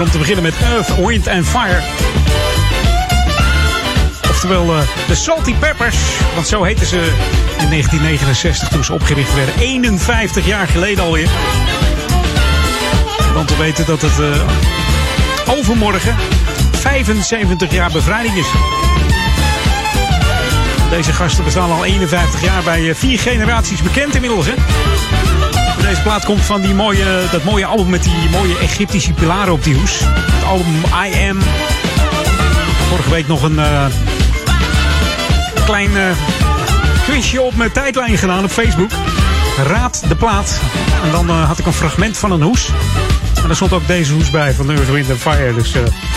Om te beginnen met Earth, Wind and Fire. Oftewel eh, de Salty Peppers. Want zo heten ze in 1969 toen ze opgericht werden. 51 jaar geleden alweer. Want we weten dat het eh, overmorgen 75 jaar bevrijding is. Deze gasten bestaan al 51 jaar bij eh, vier generaties bekend inmiddels. Hè? Deze plaat komt van die mooie, dat mooie album met die mooie Egyptische pilaren op die hoes. Het album I Am. Vorige week nog een eh, klein uh, quizje op mijn tijdlijn gedaan op Facebook. Raad de plaat. En dan eh, had ik een fragment van een hoes. En daar stond ook deze hoes bij van Earth, Wind Fire. Dus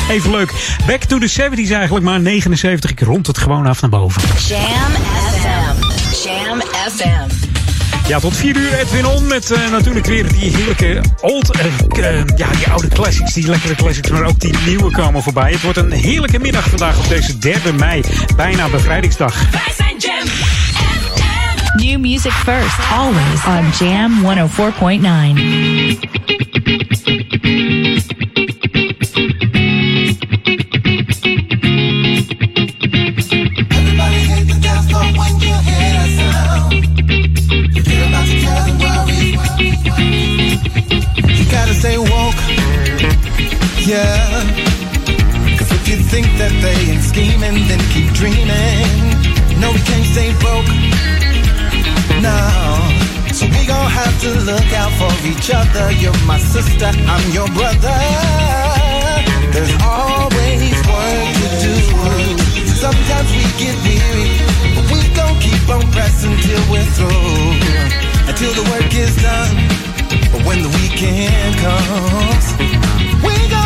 even leuk. Back to the 70s eigenlijk, maar 79. Ik rond het gewoon af naar boven. Sham FM. Sham FM. Ja, tot 4 uur Edwin On met eh, natuurlijk weer die heerlijke old, eh, en eh, ja, die oude classics, die lekkere classics, maar ook die nieuwe komen voorbij. Het wordt een heerlijke middag vandaag op deze 3 mei, bijna bevrijdingsdag. Wij zijn Jam New music first, always on Jam 104.9. each other. You're my sister, I'm your brother. There's always work to do. Sometimes we get weary, but we gon' keep on pressing till we're through. Until the work is done, but when the weekend comes, we gon'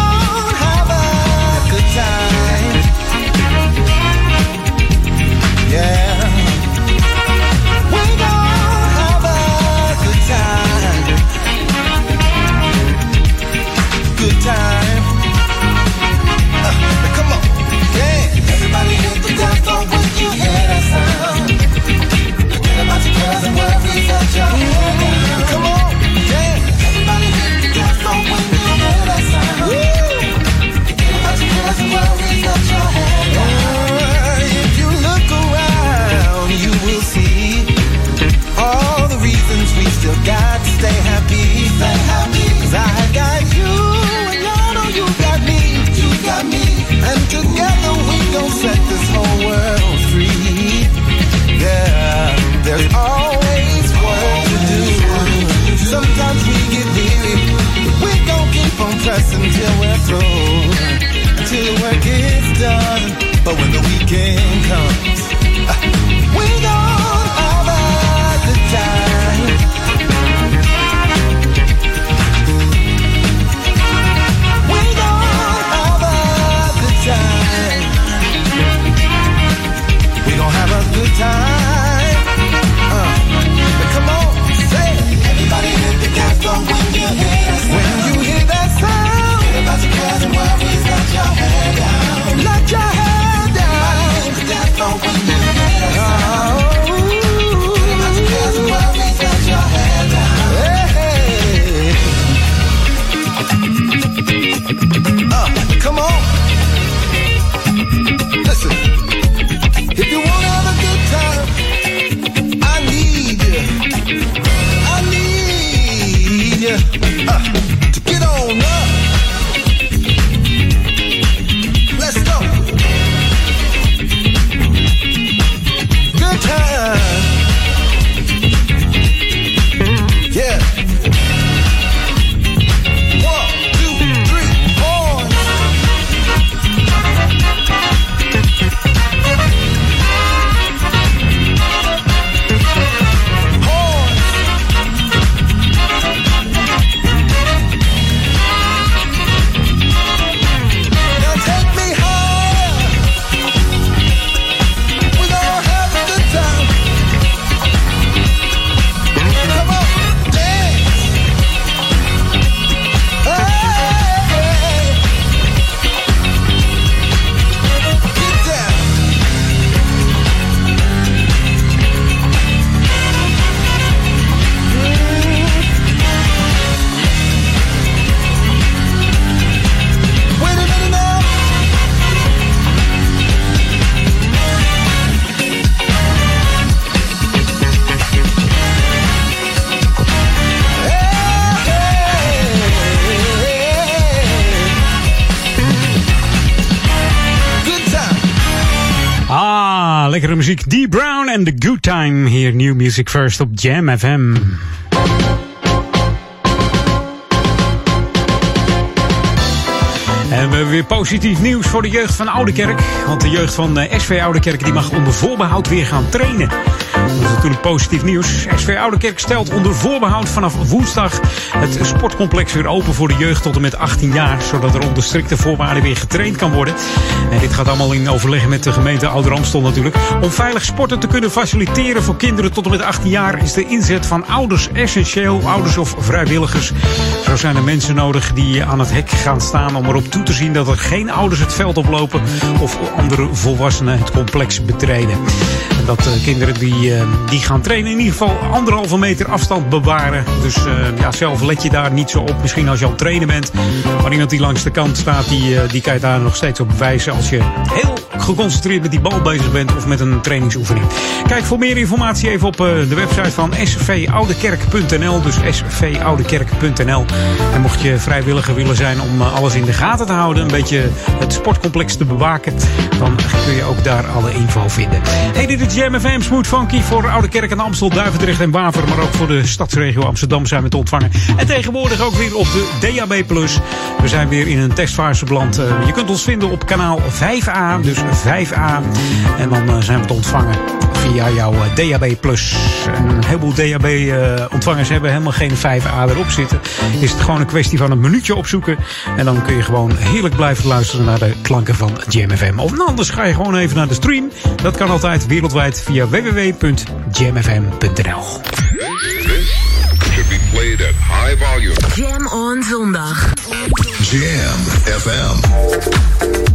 until we're through, until the work is done. But when the weekend comes, uh, Music First op Jam FM. En we hebben weer positief nieuws voor de jeugd van Oudekerk. Want de jeugd van eh, SV Oudekerk die mag onder voorbehoud weer gaan trainen. Dat is natuurlijk positief nieuws. SV Oudekerk stelt onder voorbehoud vanaf woensdag het sportcomplex weer open voor de jeugd tot en met 18 jaar. Zodat er onder strikte voorwaarden weer getraind kan worden. En dit gaat allemaal in overleg met de gemeente Ouder Amstel natuurlijk. Om veilig sporten te kunnen faciliteren voor kinderen tot en met 18 jaar is de inzet van ouders essentieel. Ouders of vrijwilligers. Zo zijn er mensen nodig die aan het hek gaan staan om erop toe te zien dat er geen ouders het veld oplopen of andere volwassenen het complex betreden. Dat uh, kinderen die, uh, die gaan trainen in ieder geval anderhalve meter afstand bewaren. Dus uh, ja, zelf let je daar niet zo op. Misschien als je aan trainen bent. Maar iemand die langs de kant staat, die, die kan je daar nog steeds op wijzen als je heel geconcentreerd met die bal bezig bent of met een trainingsoefening. Kijk voor meer informatie even op de website van svoudekerk.nl. Dus svoudekerk.nl. En mocht je vrijwilliger willen zijn om alles in de gaten te houden, een beetje het sportcomplex te bewaken, dan kun je ook daar alle info vinden. Hey, dit is Jam FM Smooth Funky voor Oude Kerk en Amstel, Duivendrecht en Waver, maar ook voor de stadsregio Amsterdam zijn we te ontvangen. En tegenwoordig ook weer op de DAB+. We zijn weer in een testfase beland. Je kunt ons vinden op kanaal 5A, dus 5A. En dan zijn we te ontvangen via jouw DAB+. Een heleboel DAB-ontvangers hebben helemaal geen 5A erop zitten. Is het gewoon een kwestie van een minuutje opzoeken. En dan kun je gewoon heerlijk blijven luisteren naar de klanken van Jam FM. Of anders ga je gewoon even naar de stream. Dat kan altijd wereldwijd via www.jamfm.nl. Should be played at high volume. Jam on zondag. Jam FM.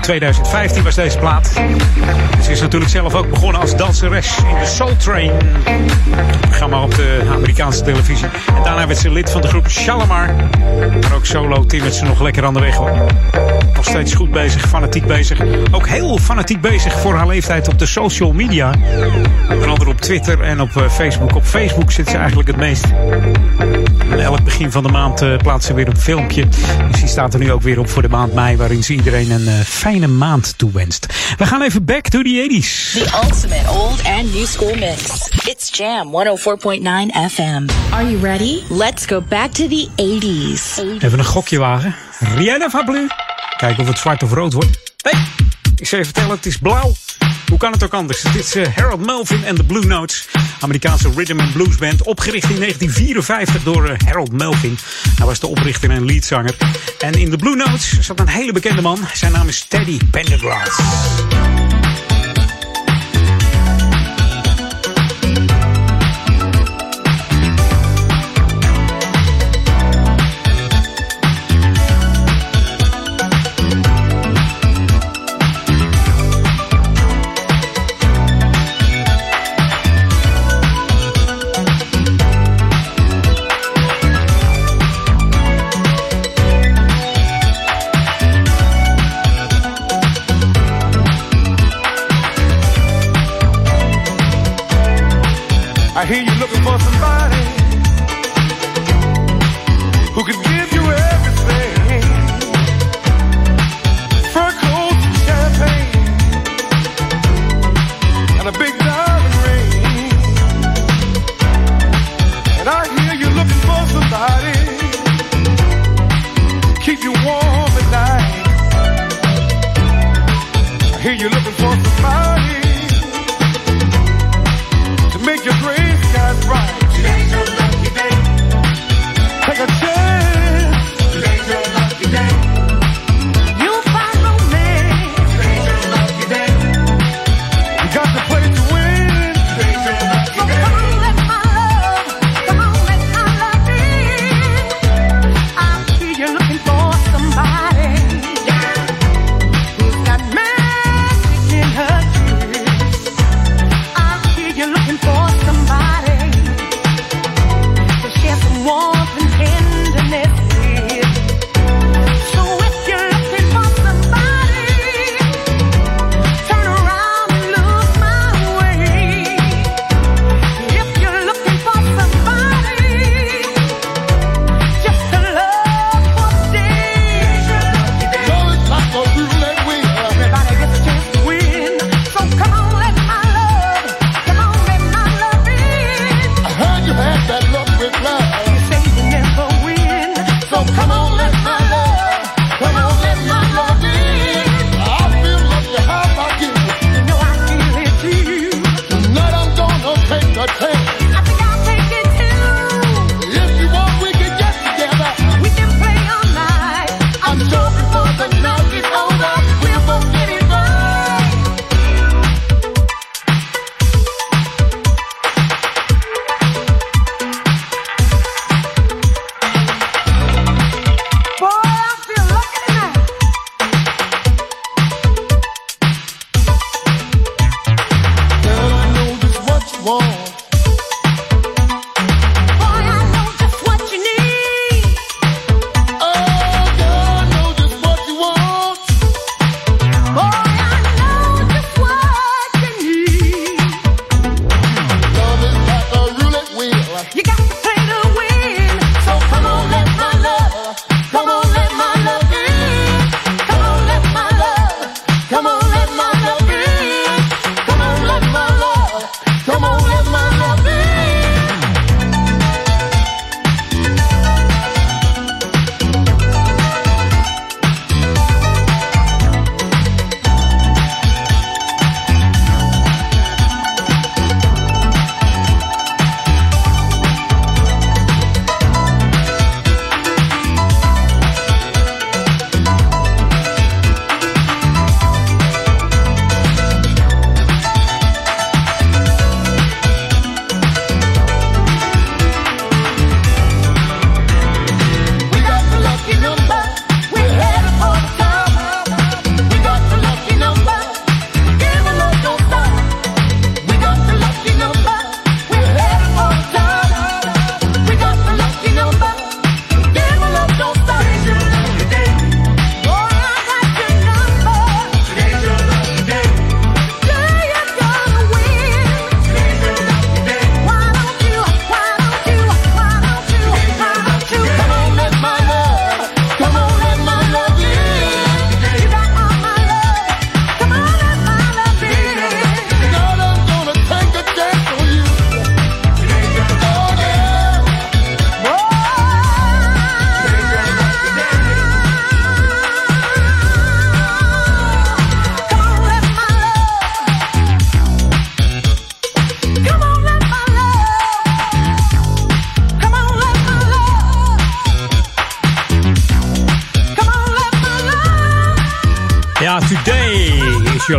Uit 2015 was deze plaat. Ze is natuurlijk zelf ook begonnen als danseres in de Soul Train. Programma op de Amerikaanse televisie. En daarna werd ze lid van de groep Shalimar. Maar ook solo timmert ze nog lekker aan de weg hoor. Nog steeds goed bezig, fanatiek bezig. Ook heel fanatiek bezig voor haar leeftijd op de social media. Onder andere op Twitter en op eh, Facebook. Op Facebook zit ze eigenlijk het meest. En elk begin van de maand eh, plaatst ze weer een filmpje. Dus die staat er nu ook weer op voor de maand mei. Waarin ze iedereen een eh, fijne maand toewenst. We gaan even back to the 80s. The ultimate old and new school mix. It's Jam 104.9 FM. Are you ready? Let's go back to the 80s. Even een gokje wagen. Rihanna van Blue. Kijken of het zwart of rood wordt. Nee, ik zou je vertellen, het is blauw. Hoe kan het ook anders? Dit is eh, Harold Melvin en de Blue Notes. Amerikaanse rhythm and blues band. Opgericht in 1954 door eh, Harold Melvin. Hij was de oprichter en leadzanger. En in de Blue Notes zat een hele bekende man. Zijn naam is Teddy Pendergrass.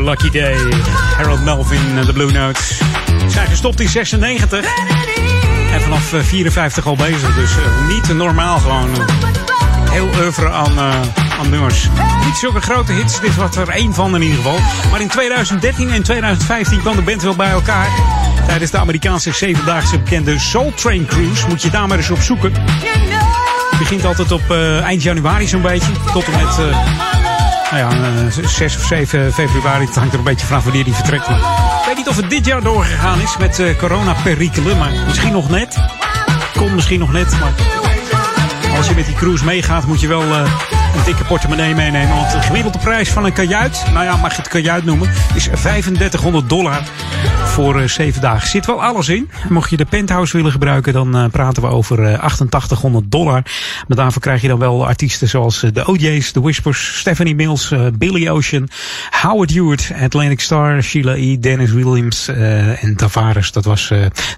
Lucky day. Harold Melvin en de Blue Notes. Zijn gestopt in 96. En vanaf 54 al bezig. Dus niet normaal gewoon. Heel oeuvre aan, aan nummers. Niet zulke grote hits. Dit was er één van in ieder geval. Maar in 2013 en 2015 kwam de band wel bij elkaar. Tijdens de Amerikaanse zevendaagse bekende Soul Train Cruise. Moet je daar maar eens op zoeken. Het begint altijd op eind januari zo'n beetje. Tot en met nou ja, 6 of 7 februari. Het hangt er een beetje vanaf wanneer die vertrekt. Maar ik weet niet of het dit jaar doorgegaan is met uh, corona-perikelen. Maar misschien nog net. Komt misschien nog net. Maar als je met die cruise meegaat, moet je wel uh, een dikke portemonnee meenemen. Want de gemiddelde prijs van een kajuit, nou ja, mag je het kajuit noemen, is 3500 dollar voor uh, zeven dagen. Zit wel alles in. Mocht je de penthouse willen gebruiken, dan uh, praten we over uh, 8800 dollar. Maar daarvoor krijg je dan wel artiesten zoals de OJ's, The Whispers, Stephanie Mills, Billy Ocean, Howard Hewitt, Atlantic Star, Sheila E., Dennis Williams en Tavares. Dat was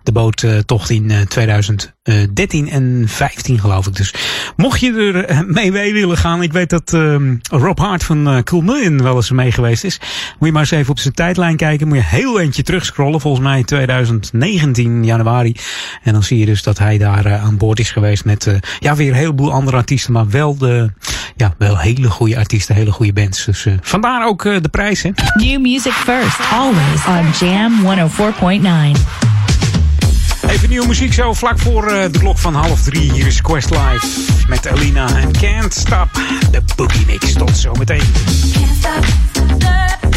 de boottocht in 2013 en 15 geloof ik. Dus mocht je er mee mee willen gaan, ik weet dat Rob Hart van Cool Million wel eens mee geweest is. Moet je maar eens even op zijn tijdlijn kijken. Moet je heel eentje terugscrollen volgens mij 2019 januari. En dan zie je dus dat hij daar aan boord is geweest met ja, weer een heleboel andere artiesten. Maar wel, de, ja, wel hele goede artiesten, hele goede bands. Dus vandaar ook de prijs. Hè. New music first, always on Jam 104.9. Even nieuwe muziek zo vlak voor uh, de klok van half drie. Hier is Quest Live met Alina en Can't Stop the Boogie Mix. Tot zometeen. Can't stop.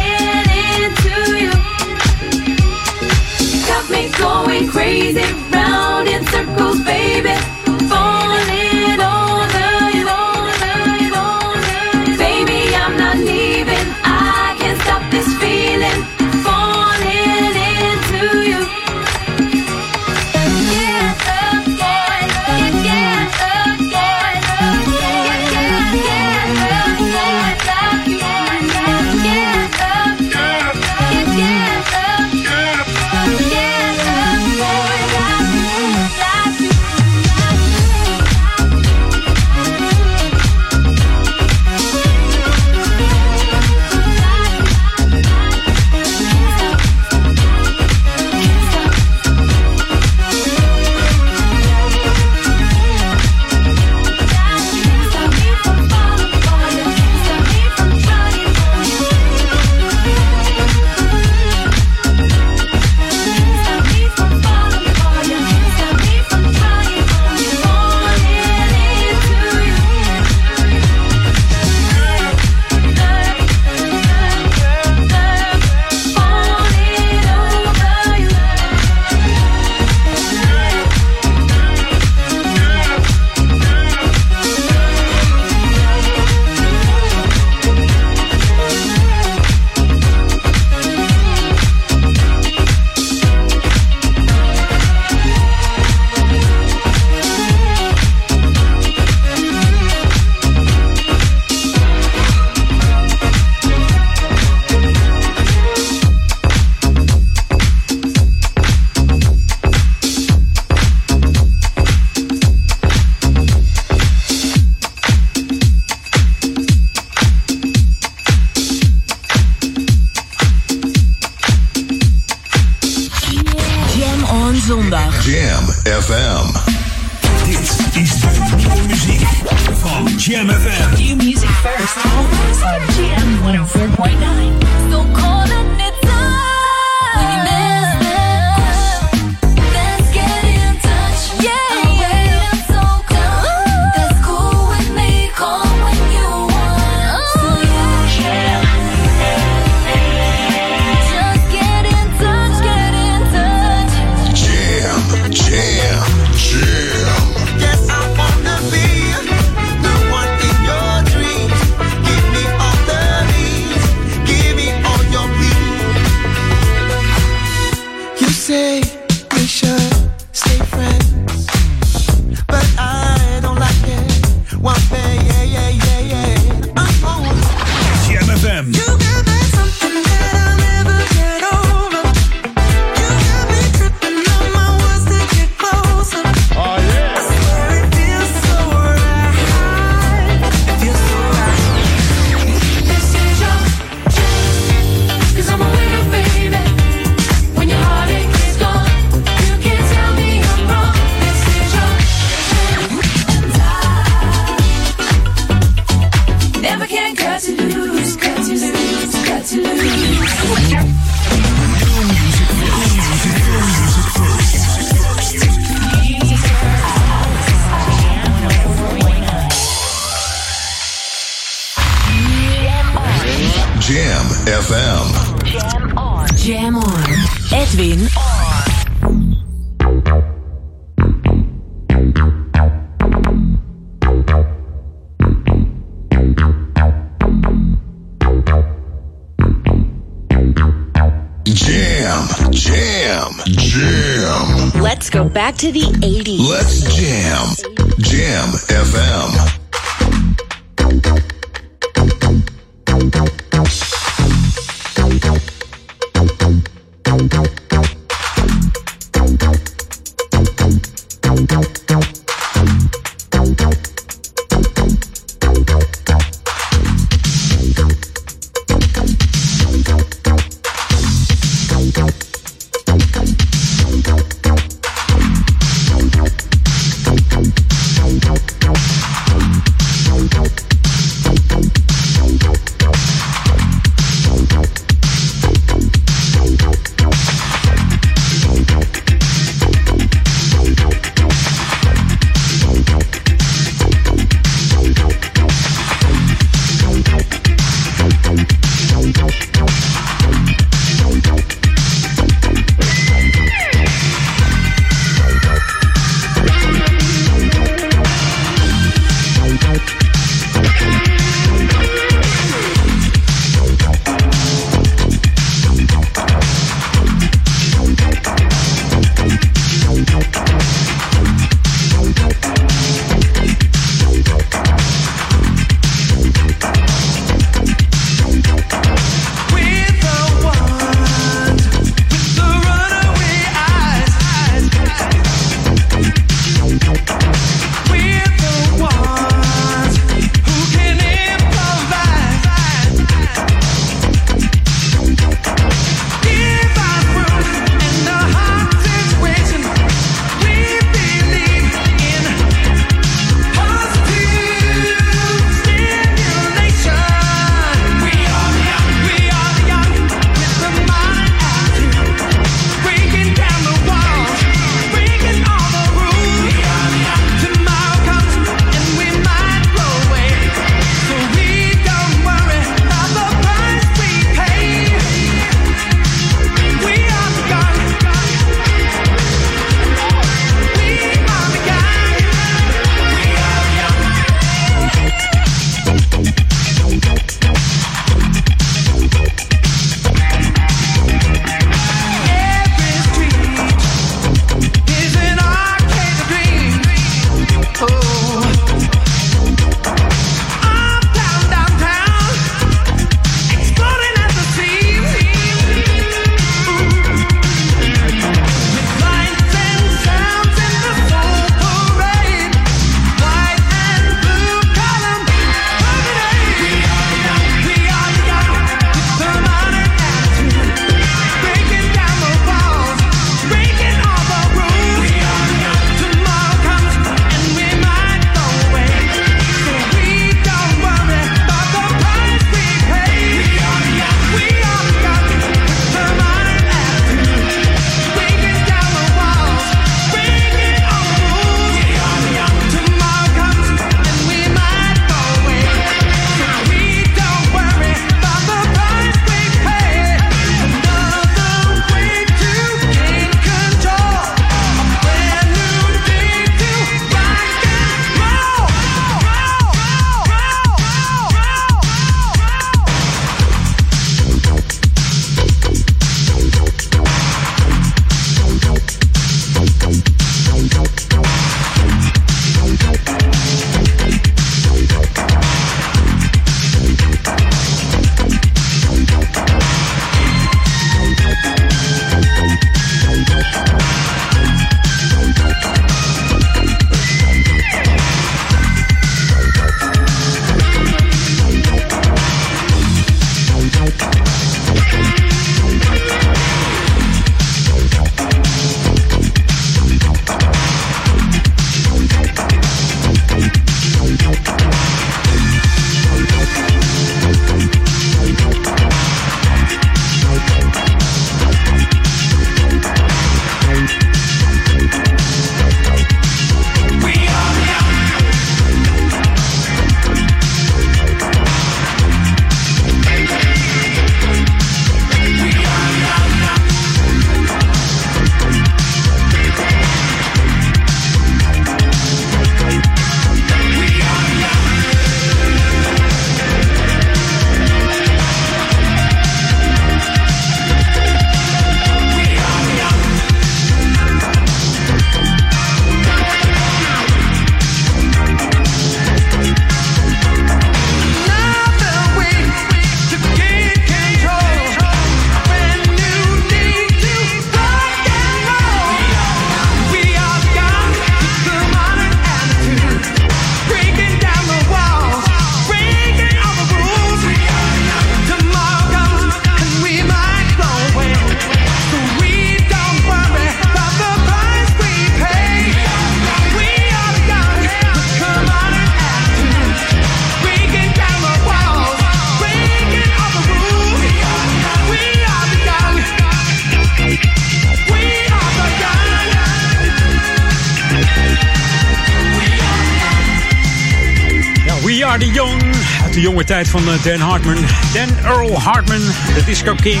Van eh, Dan Hartman. Dan Earl Hartman, de Disco King.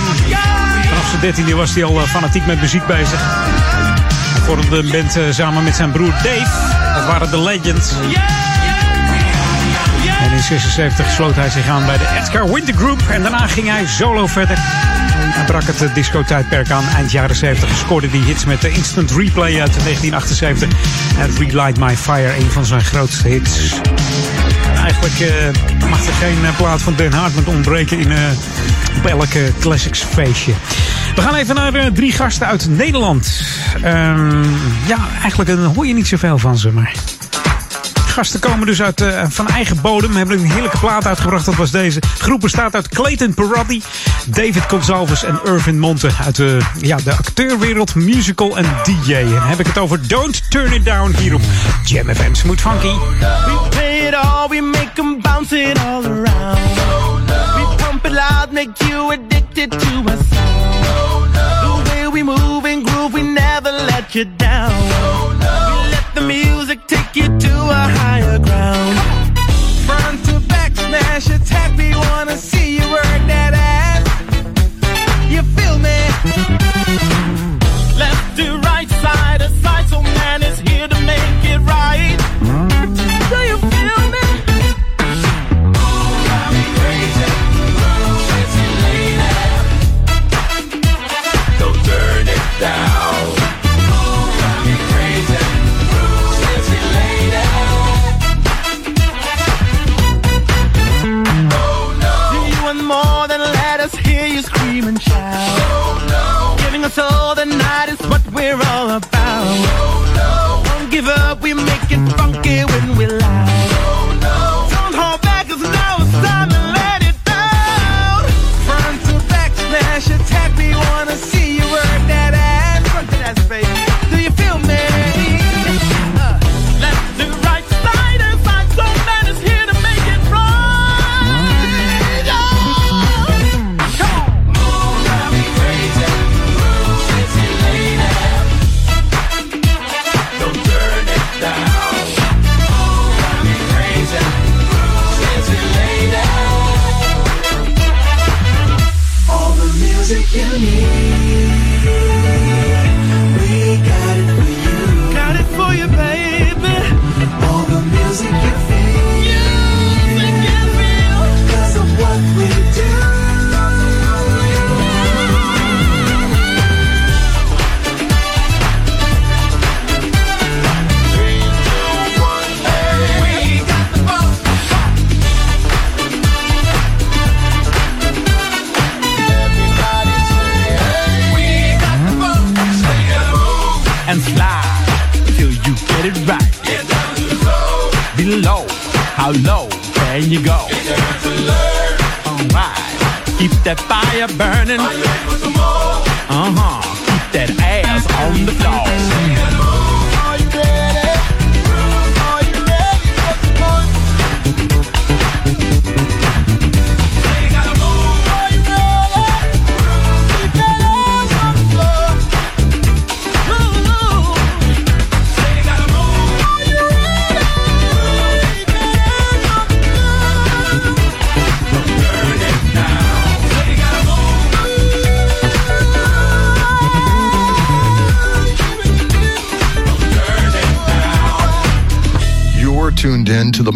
Vanaf zijn dertiende was hij al eh, fanatiek met muziek bezig. Hij vormde een band eh, samen met zijn broer Dave. Dat waren de Legends. En in 76 sloot hij zich aan bij de Edgar Winter Group. En daarna ging hij solo verder. Hij brak het disco-tijdperk aan. Eind jaren 70 scoorde hij hits met de Instant Replay uit 1978. En Relight My Fire, een van zijn grootste hits. En eigenlijk eh, mag er geen eh, plaat van Dan Hartman ontbreken in, eh op elke Classics feestje. We gaan even naar drie gasten uit Nederland. Ehm, ja, eigenlijk hoor je niet zoveel van ze, maar... Gasten komen dus uit, van eigen bodem. Hebben een heerlijke plaat uitgebracht. Dat was deze. De groep bestaat uit Clayton Perotti, David Gonzalves en Irvin Monte. Uit de, ja, de acteurwereld, musical en DJ. En dan heb ik het over Don't Turn It Down hier op Jam FM Smooth Funky. We play we make them bounce it all around. We pump it loud, make you addicted to our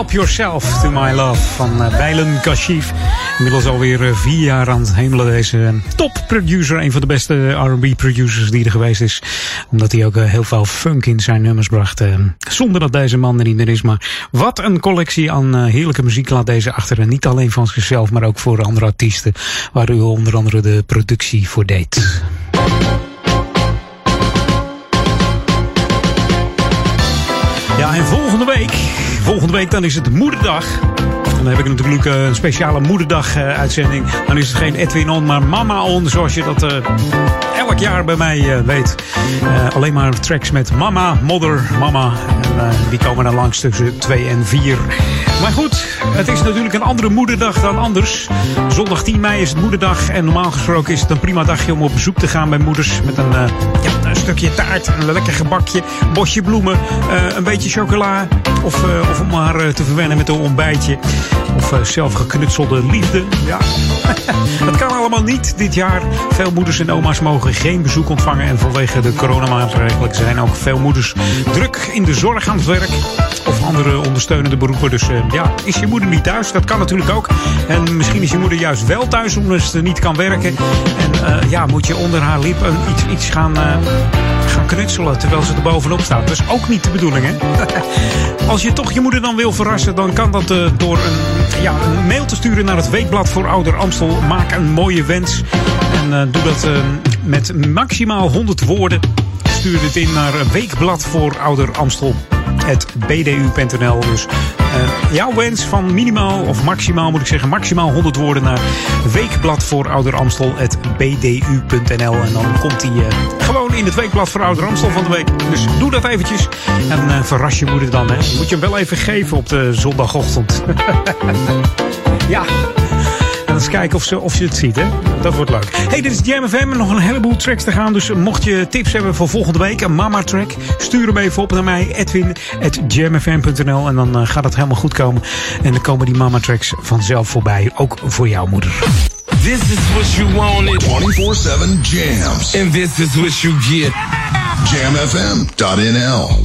Help Yourself to My Love van uh, Bijlen Kashif. Inmiddels alweer uh, vier jaar aan het hemelen. Deze uh, top producer. Een van de beste R&B producers die er geweest is. Omdat hij ook heel veel funk in zijn nummers bracht. zonder dat deze man er niet meer is. Maar wat een collectie aan heerlijke muziek laat deze achter. En niet alleen van zichzelf, maar ook voor andere artiesten. Waar u onder andere de productie voor deed. Volgende week dan is het moederdag. Dan heb ik natuurlijk eh, een speciale moederdag uh, uitzending. Dan is het geen Edwin on, maar Mama on, zoals je dat uh, elk jaar bij mij weet. alleen maar tracks met Mama, Mother, Mama. En die komen dan langs tussen 2 en 4. Maar goed, het is natuurlijk een andere moederdag dan anders. Zondag 10 mei is het moederdag. En normaal gesproken is het een prima dagje om op bezoek te gaan bij moeders. Met een, ja, een stukje taart, een lekker gebakje, bosje bloemen, een beetje chocola. Of, of om haar te verwennen met een ontbijtje. Of zelf geknutselde liefde. Ja, dat kan allemaal niet dit jaar. Veel moeders en oma's mogen geen bezoek ontvangen. En vanwege de coronamaatregelen zijn ook veel moeders druk in de zorg aan het werk. Of andere ondersteunende beroepen. Dus uh, ja, is je moeder niet thuis? Dat kan natuurlijk ook. En misschien is je moeder juist wel thuis omdat ze niet kan werken. En uh, ja, moet je onder haar lip iets, iets gaan, uh, gaan knutselen terwijl ze er bovenop staat. Dat is ook niet de bedoeling, hè? Als je toch je moeder dan wil verrassen, dan kan dat door een, ja, een mail te sturen naar het Weekblad voor Ouder Amstel. Maak een mooie wens. En doe dat met maximaal 100 woorden. Stuur dit in naar Weekblad voor Ouder Amstel bdu.nl. Dus uh, jouw wens van minimaal, of maximaal moet ik zeggen, maximaal 100 woorden naar Weekblad voor Ouder Amstel, bdu.nl. En dan komt hij uh, gewoon in het Weekblad voor Ouder Amstel van de week. Dus doe dat eventjes en uh, verras je moeder dan. Hè. Moet je hem wel even geven op de zondagochtend. ja. En eens kijken of, ze, of je het ziet, hè? Dat wordt leuk. Hey, dit is Jam FM. Nog een heleboel tracks te gaan. Dus mocht je tips hebben voor volgende week, een mama track, stuur hem even op naar mij, edwin.jamfm.nl. En dan uh, gaat het helemaal goed komen. En dan komen die mama tracks vanzelf voorbij. Ook voor jouw moeder. This is what you wanted. 24-7 jams. And this is what you get. Jamfm.nl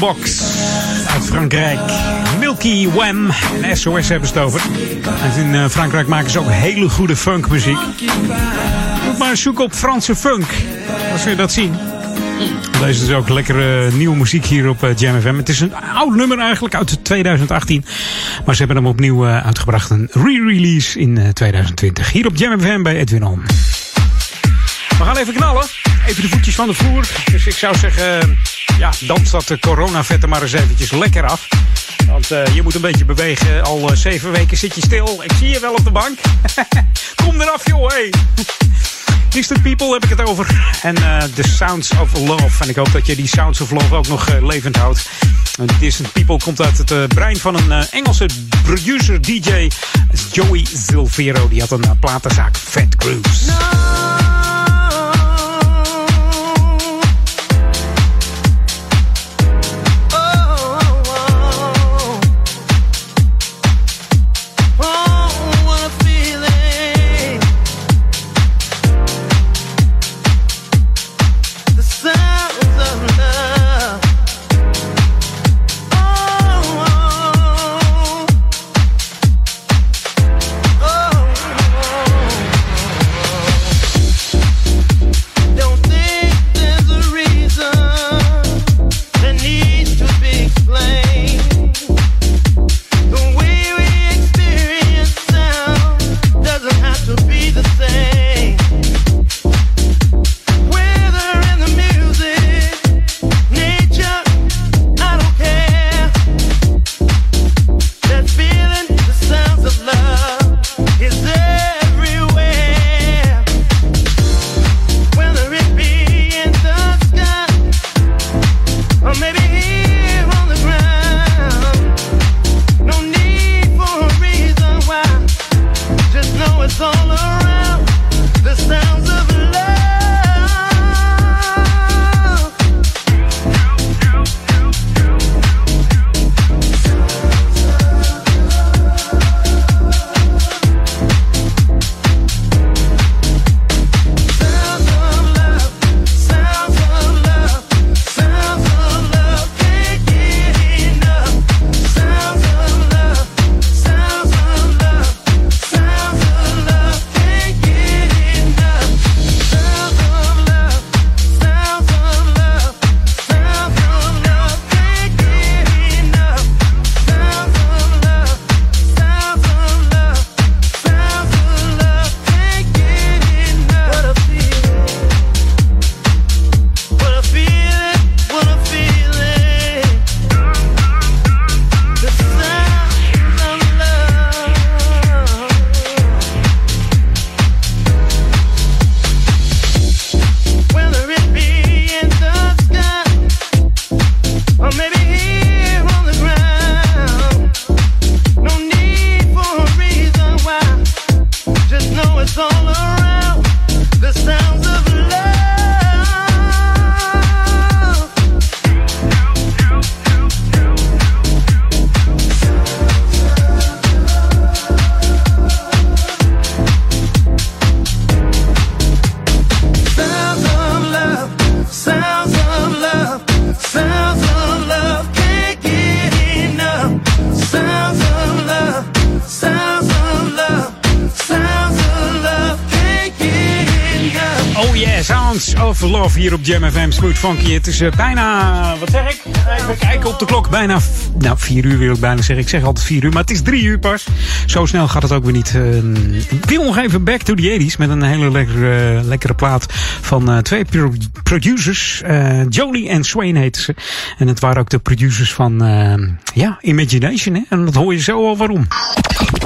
Talkbox uit Frankrijk. Milky Wham en SOS hebben ze het over. En in eh, Frankrijk maken ze ook hele goede funkmuziek. Moet maar zoeken op Franse funk. Dan zul je dat zien. Deze is ook lekkere nieuwe muziek hier op eh, Jam FM. Het is een oud nummer eigenlijk uit 2018. Maar ze hebben hem opnieuw eh, uitgebracht. Een re-release in eh, 2020. Hier op Jam FM bij Edwin On. We gaan even knallen. Even de voetjes van de vloer. Dus ik zou zeggen, ja, dans dat coronavet er maar eens eventjes lekker af. Want eh, je moet een beetje bewegen. Al eh, zeven weken zit je stil. Ik zie je wel op de bank. Kom eraf, joh. Hey. Distant People heb ik het over. En eh, The Sounds of Love. En ik hoop dat je die Sounds of Love ook nog eh, levend houdt. Distant People komt uit het eh, brein van een eh, Engelse producer, DJ. Joey Silvero. Die had een eh, platenzaak, Fat Grooves. Jam FM Smooth Funky. Het is eh, bijna, wat zeg ik? Even kijken op de klok. Bijna, f- nou vier uur wil ik bijna zeggen. Ik zeg altijd vier uur, maar het is drie uur pas. Zo snel gaat het ook weer niet. Eh, ik wil nog even back to the 80s met een hele lekkere, eh, lekkere plaat van eh, twee pro- producers. Eh, Jolie en Swain heten ze. En het waren ook de producers van, ja, Imagination. Hè? En dat hoor je zo al waarom.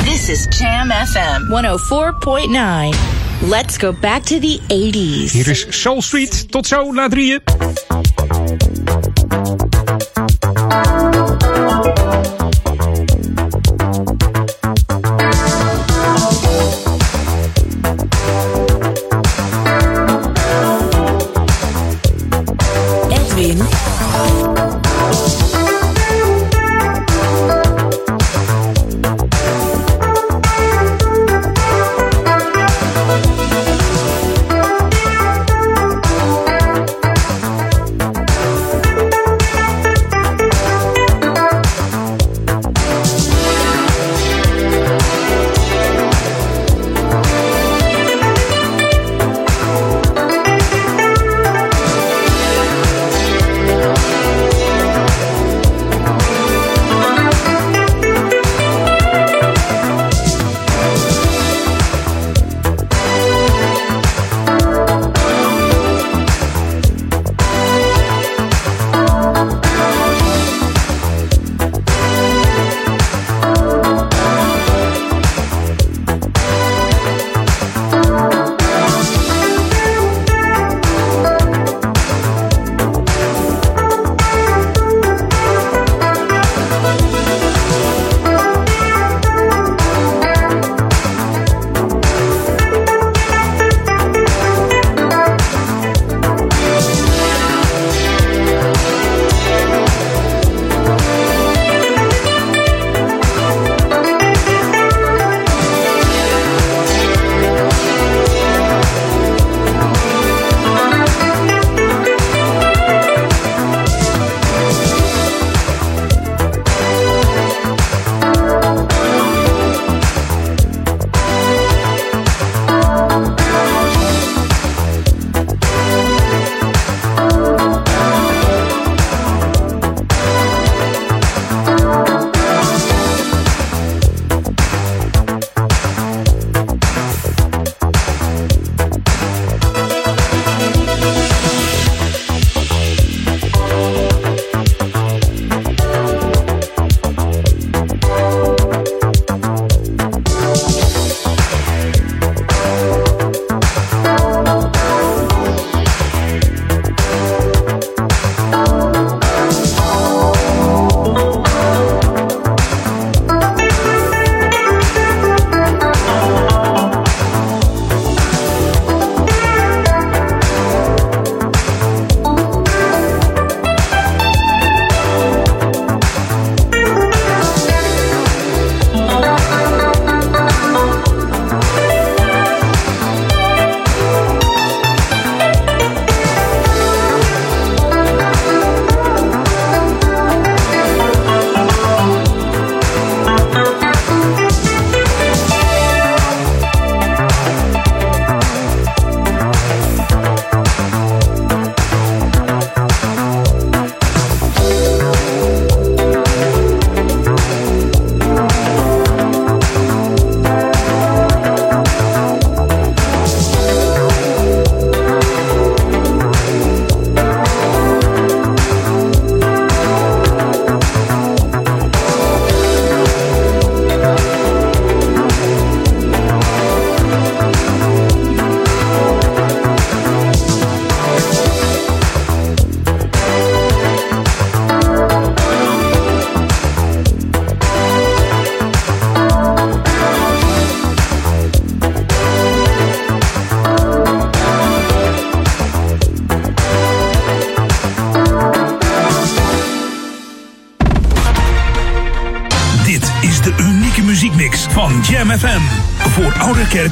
This is Jam FM 104.9. Let's go back to the 80s. Hier is Soul Street. Tot zo, na drieën.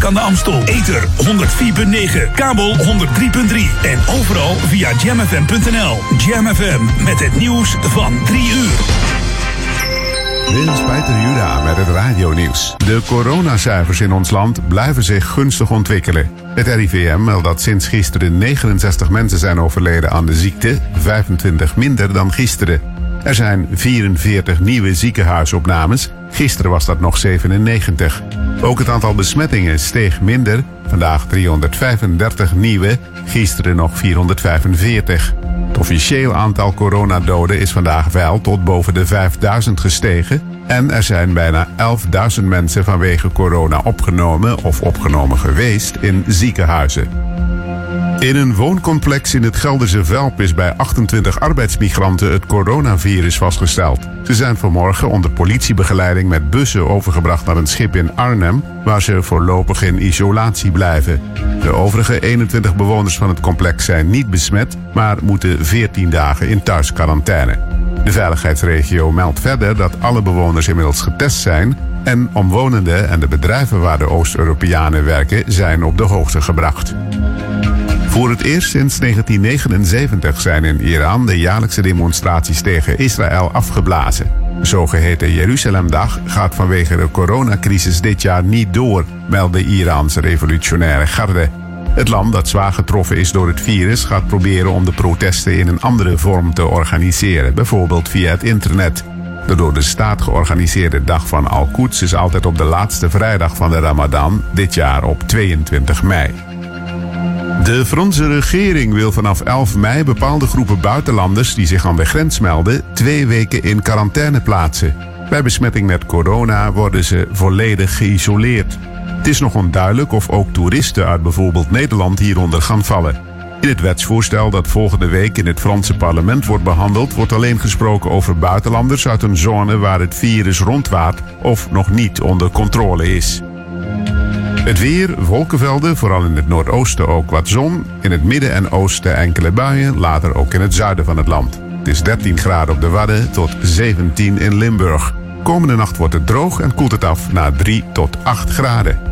Aan de Amstel. Ether 104.9, kabel 103.3 en overal via jamfm.nl. Jam FM met het nieuws van 3 uur. Is Peter Juda met het radionieuws. De coronacijfers in ons land blijven zich gunstig ontwikkelen. Het RIVM meldt dat sinds gisteren 69 mensen zijn overleden aan de ziekte, 25 minder dan gisteren. Er zijn 44 nieuwe ziekenhuisopnames, gisteren was dat nog 97. Ook het aantal besmettingen steeg minder, vandaag 335 nieuwe, gisteren nog 445. Het officieel aantal coronadoden is vandaag wel tot boven de 5000 gestegen. En er zijn bijna 11.000 mensen vanwege corona opgenomen of opgenomen geweest in ziekenhuizen. In een wooncomplex in het Gelderse Velp is bij 28 arbeidsmigranten het coronavirus vastgesteld. Ze zijn vanmorgen onder politiebegeleiding met bussen overgebracht naar een schip in Arnhem, waar ze voorlopig in isolatie blijven. De overige 21 bewoners van het complex zijn niet besmet, maar moeten 14 dagen in thuisquarantaine. De veiligheidsregio meldt verder dat alle bewoners inmiddels getest zijn en omwonenden en de bedrijven waar de Oost-Europeanen werken zijn op de hoogte gebracht. Voor het eerst sinds 1979 zijn in Iran de jaarlijkse demonstraties tegen Israël afgeblazen. De zogeheten Jeruzalemdag gaat vanwege de coronacrisis dit jaar niet door, meldt de Iraanse revolutionaire garde. Het land dat zwaar getroffen is door het virus gaat proberen om de protesten in een andere vorm te organiseren, bijvoorbeeld via het internet. De door de staat georganiseerde dag van Al-Quds is altijd op de laatste vrijdag van de Ramadan, dit jaar op 22 mei. De Franse regering wil vanaf 11 mei bepaalde groepen buitenlanders die zich aan de grens melden twee weken in quarantaine plaatsen. Bij besmetting met corona worden ze volledig geïsoleerd. Het is nog onduidelijk of ook toeristen uit bijvoorbeeld Nederland hieronder gaan vallen. In het wetsvoorstel dat volgende week in het Franse parlement wordt behandeld, wordt alleen gesproken over buitenlanders uit een zone waar het virus rondwaart of nog niet onder controle is. Het weer, wolkenvelden, vooral in het noordoosten ook wat zon. In het midden en oosten enkele buien, later ook in het zuiden van het land. Het is 13 graden op de Wadden tot 17 in Limburg. Komende nacht wordt het droog en koelt het af naar 3 tot 8 graden.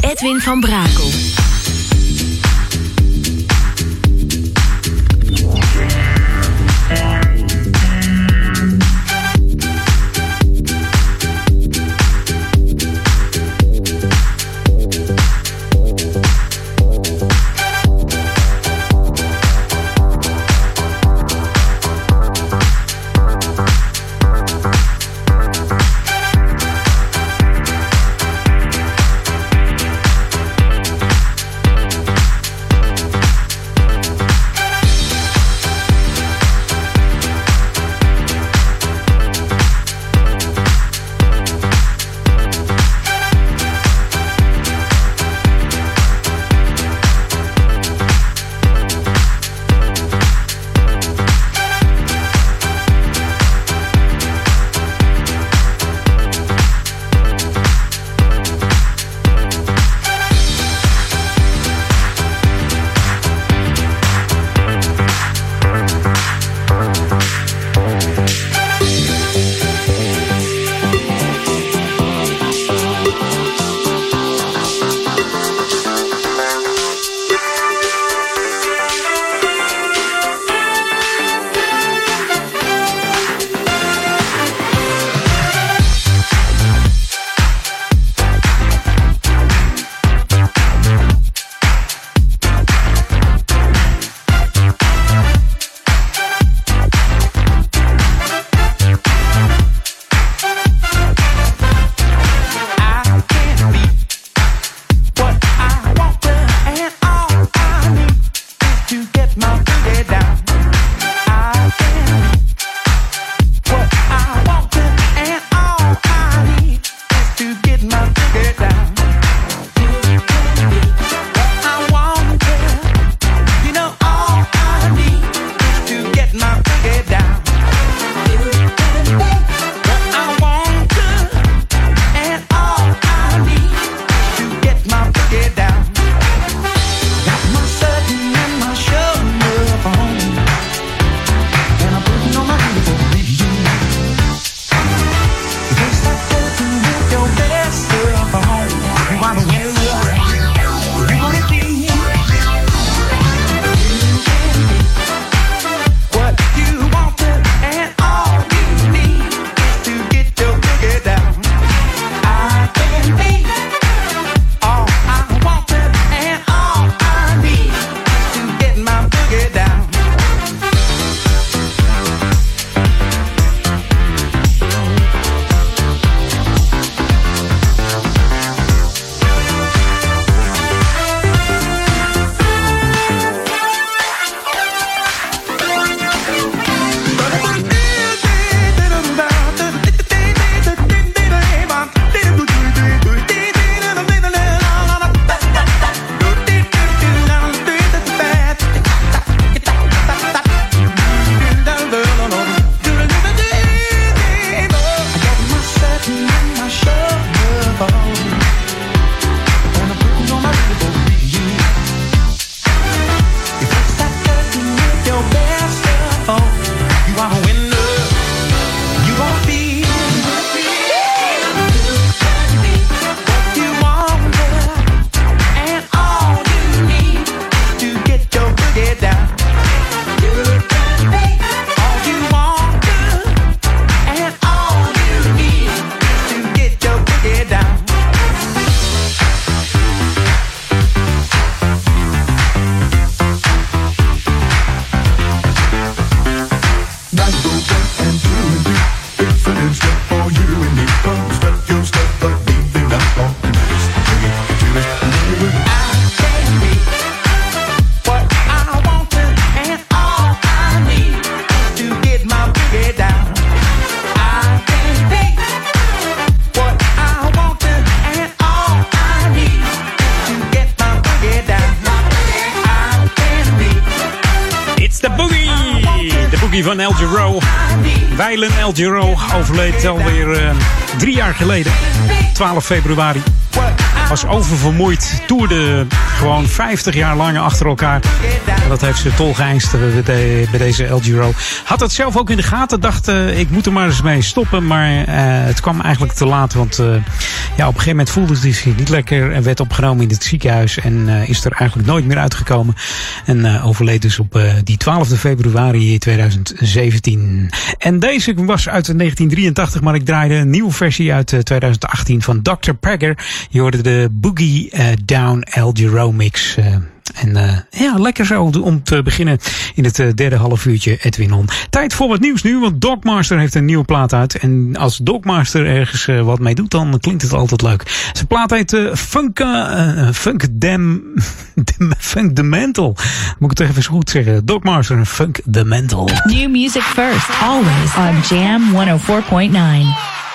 Edwin van Brakel. Overleed alweer eh, drie jaar geleden. 12 februari. Was oververmoeid. Toerde gewoon 50 jaar lang achter elkaar. En dat heeft ze tol geëist eh, bij, de- bij deze El. Had het zelf ook in de gaten. Dacht, eh, ik moet er maar eens mee stoppen. Maar het kwam eigenlijk te laat. Want ja, op een gegeven moment voelde hij zich niet lekker. En werd opgenomen in het ziekenhuis. En eh, is er eigenlijk nooit meer uitgekomen. En eh, overleed dus op eh, die 12 februari 2017. En deze was uit 1983. Maar ik draaide een nieuwe versie uit eh, 2018 van Dr. Pegger. Je hoorde de Boogie Down El Giro mix. En eh, ja, lekker zo om te beginnen in het eh, derde half uurtje Edwin On. Tijd voor wat nieuws nu, want Dogmaster heeft een nieuwe plaat uit. En als Dogmaster ergens eh, wat mee doet, dan klinkt het altijd leuk. Zijn plaat heet Funk, Funk Dem, Dem- Funk the Mental. Moet ik het even goed zeggen. Dogmaster en Funk the Mental. New music first, always on Jam 104.9.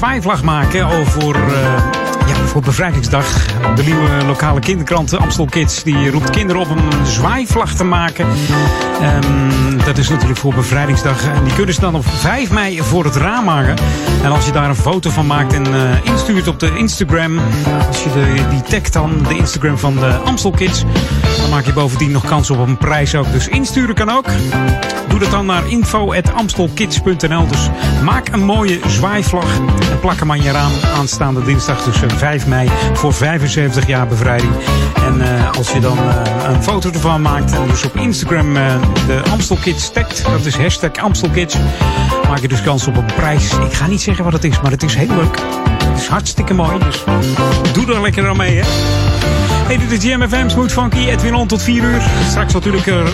zwaaivlag maken over, eh, ja, voor bevrijdingsdag. De nieuwe lokale kinderkrant Amstel Kids die roept kinderen op om een zwaaivlag te maken. Ehm, dat is natuurlijk voor bevrijdingsdag. En die kunnen ze dan op 5 mei voor het raam hangen. En als je daar een foto van maakt en eh, instuurt op de Instagram. Als je de, die tagt dan, de Instagram van de Amstel Kids. Maak je bovendien nog kans op een prijs ook. Dus insturen kan ook. Doe dat dan naar info.amstelkids.nl. Dus maak een mooie zwaaivlag en plak hem aan je raam aanstaande dinsdag tussen 5 mei voor 75 jaar bevrijding. En eh, als je dan eh, een foto ervan maakt en dus op Instagram eh, de Amstel Kids tagt, dat is hashtag Amstel Kids, maak je dus kans op een prijs. Ik ga niet zeggen wat het is, maar het is heel leuk. Het is hartstikke mooi, dus doe er lekker aan mee, hè. Hey, dit is Jam FM, Smooth Funky, Edwin On tot 4 uur. Straks natuurlijk uh,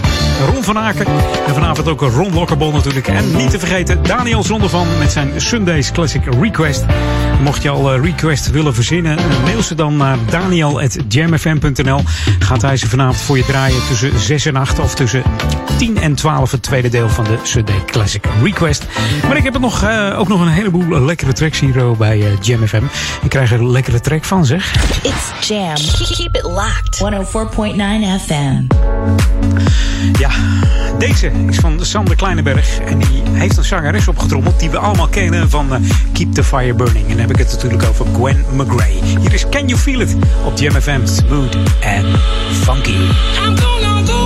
Ron van Aken. En vanavond ook Ron Lokkerbol natuurlijk. En niet te vergeten Daniel Zondervan met zijn Sundays Classic Request. Mocht je al uh, request willen verzinnen, mail ze dan naar daniel.jamfm.nl. Gaat hij ze vanavond voor je draaien tussen 6 en 8 of tussen 10 en 12 het tweede deel van de Sunday Classic Request. Maar ik heb nog, ook nog een heleboel lekkere tracks hier bij Jam FM. Ik krijg er een lekkere track van zeg. It's Jam. Locked. 104.9 FM. Ja, deze is van Sander Kleineberg. En die heeft een zangeres opgetrommeld die we allemaal kennen van uh, Keep the Fire Burning. En dan heb ik het natuurlijk over Gwen McGray. Hier is Can You Feel It op Jam FM Smooth and Funky. I'm gonna go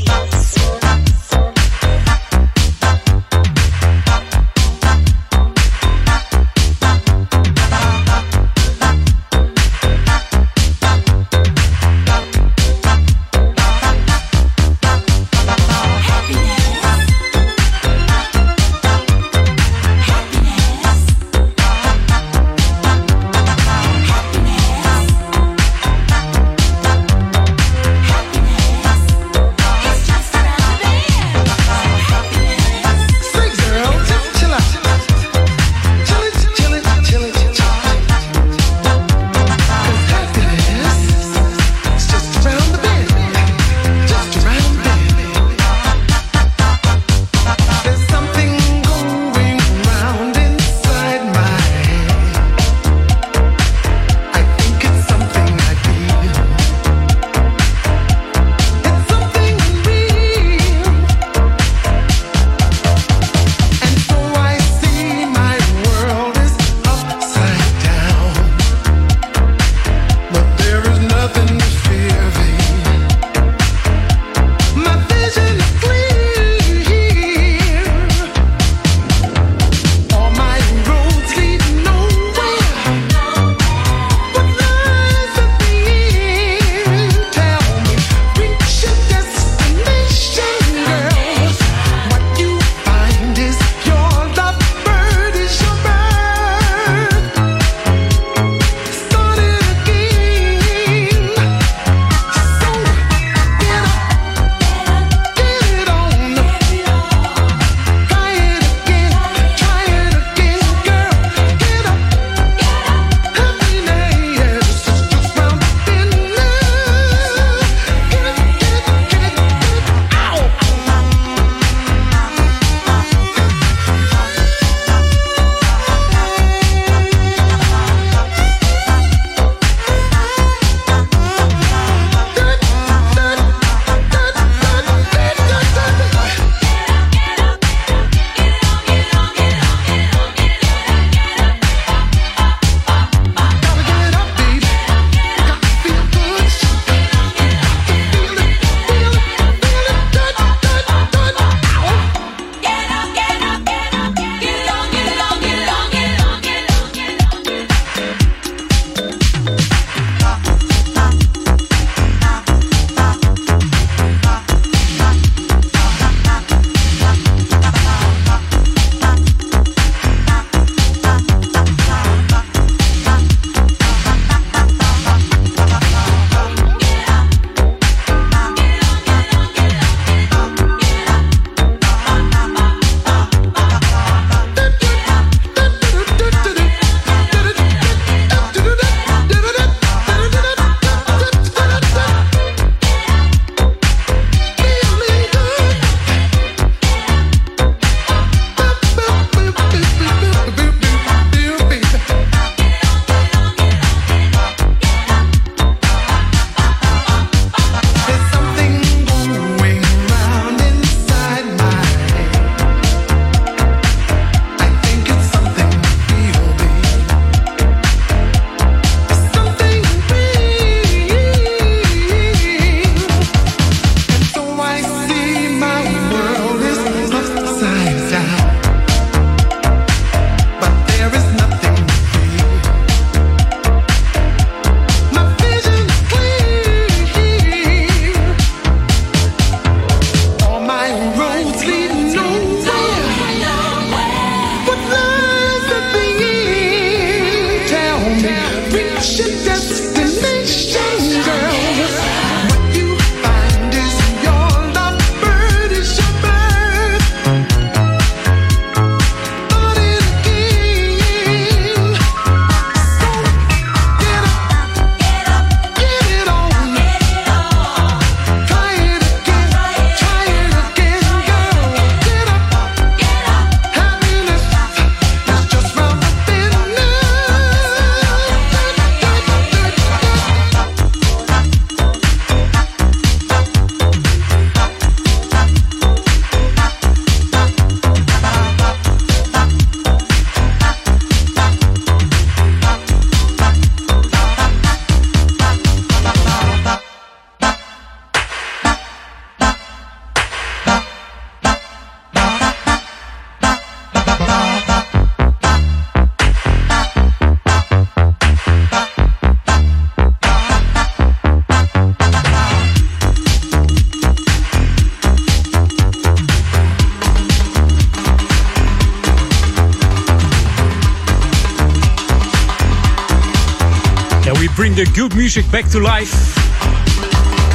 Music back to life.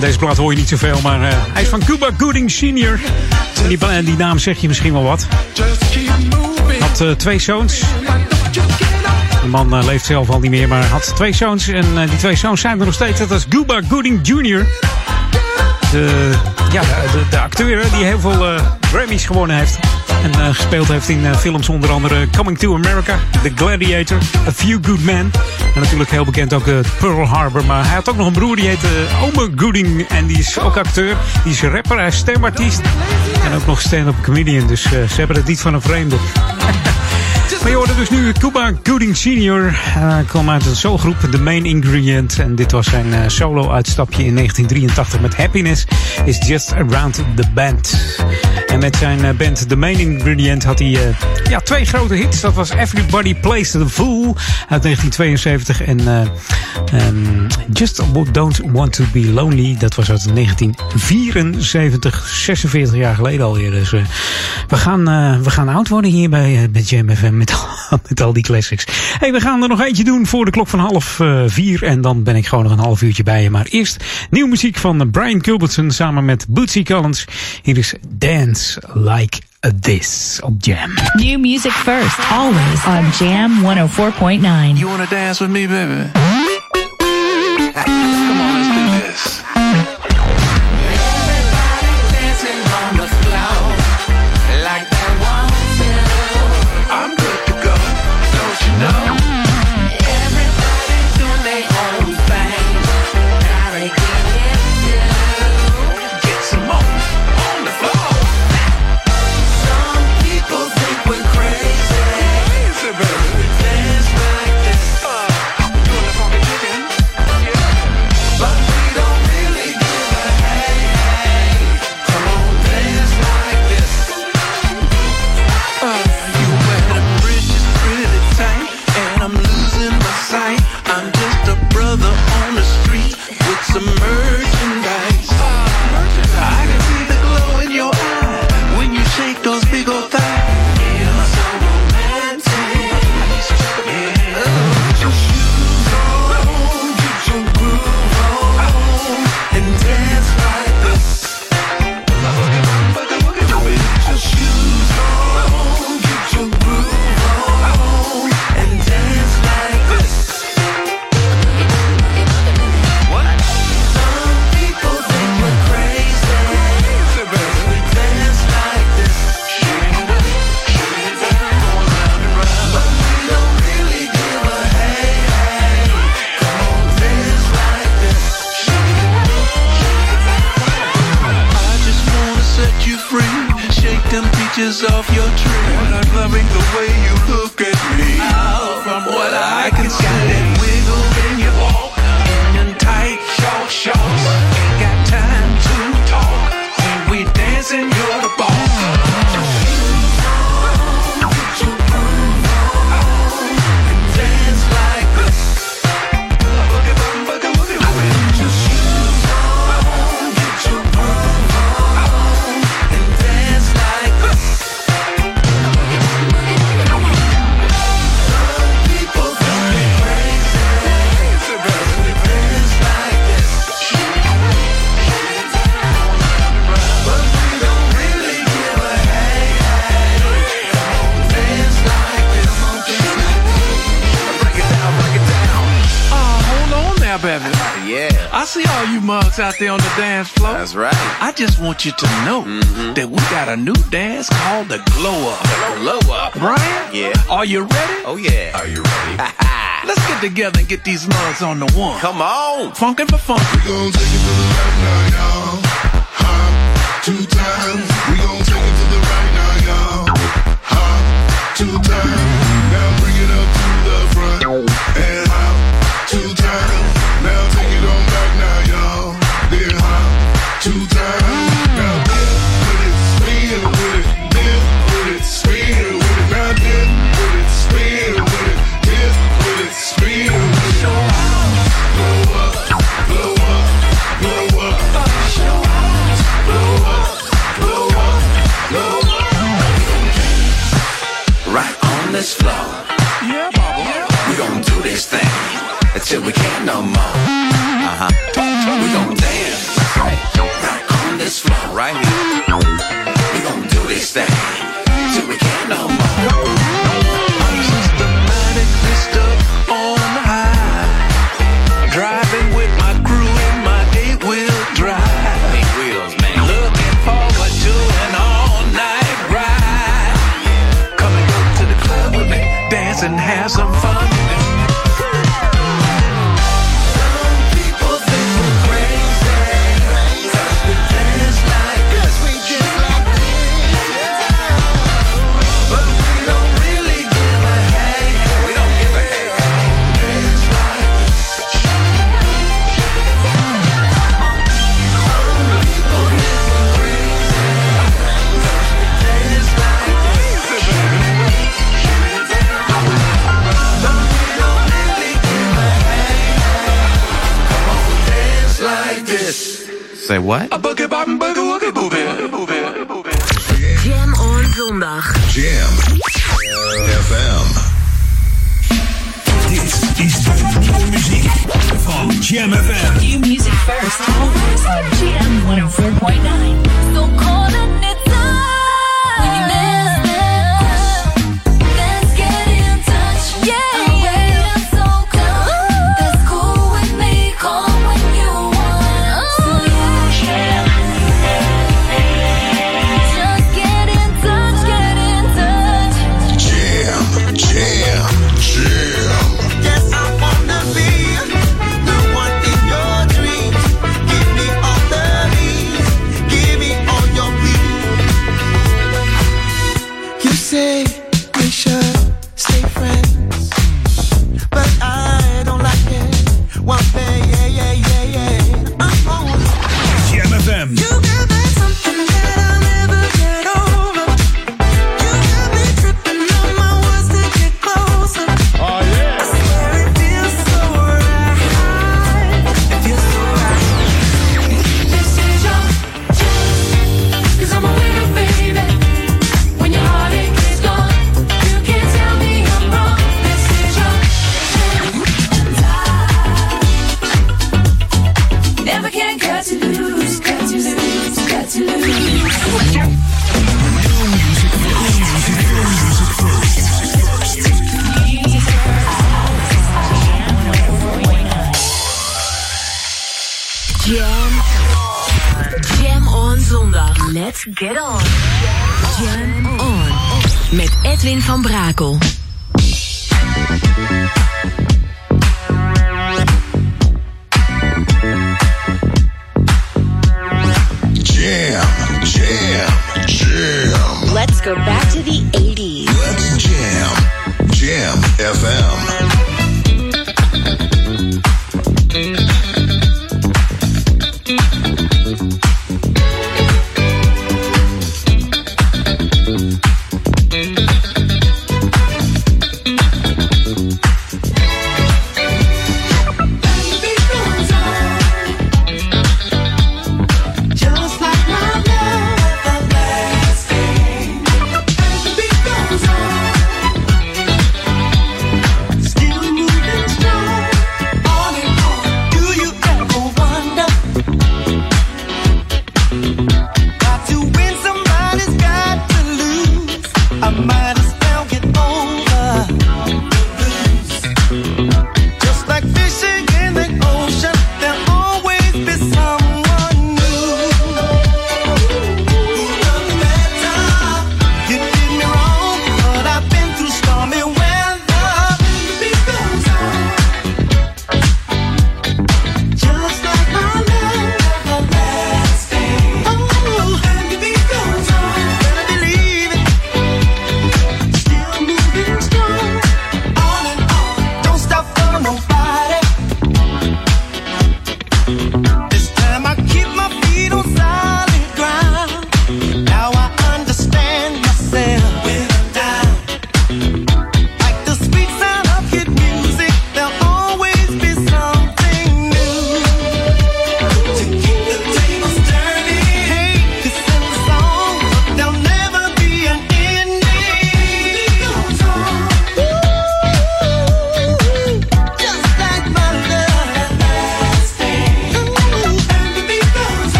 Deze plaat hoor je niet zoveel, maar eh, hij is van Cuba Gooding Sr. En die, die naam zeg je misschien wel wat. Had eh, twee zoons. De man eh, leeft zelf al niet meer, maar had twee zoons. En die twee zoons zijn er nog steeds. Dat is Cuba Gooding Jr. De, ja, de, acteur die heel veel Grammys gewonnen heeft. En eh, gespeeld heeft in eh, films onder andere Coming to America, The Gladiator, A Few Good Men. En natuurlijk heel bekend ook eh, Pearl Harbor. Maar hij had ook nog een broer die heet eh, Ome Gooding. En die is ook acteur. Die is rapper, hij is stemartiest. En ook nog stand-up comedian. Dus eh, ze hebben het niet van een vreemde. Maar je hoorde dus nu Cuba Gooding Sr. Hij kwam uit een soulgroep, The Main Ingredient. En dit was zijn eh, solo-uitstapje in 1983 met Happiness is Just Around the Band. En met zijn eh, band The Main Ingredient had hij eh, ja, twee grote hits. Dat was Everybody Plays the Fool uit 1972 en eh, ehm, Just Don't Want to Be Lonely. Dat was uit 1974, 46 jaar geleden alweer. Dus we, gaan, we gaan oud worden hier bij, bij Jam met al die classics. Hey, we gaan er nog eentje doen voor de klok van half eh, vier. En dan ben ik gewoon nog een half uurtje bij je. Maar eerst nieuwe muziek van Brian Culbertson samen met Bootsy Collins. Hier is Dance Like This op Jam. New music first, always on Jam 104.9. You wanna dance with me, baby? Come on, dance floor. That's right. I just want you to know mm-hmm. that we got a new dance called the Glow Up. Glow up. Brian? Yeah. Are you ready? Oh yeah. Are you ready? Let's get together and get these mugs on the one. Come on. Funkin' for fun. We gon' take it to the right now, y'all. Hop two times. We gon' take it to the right now, y'all. Hop two times.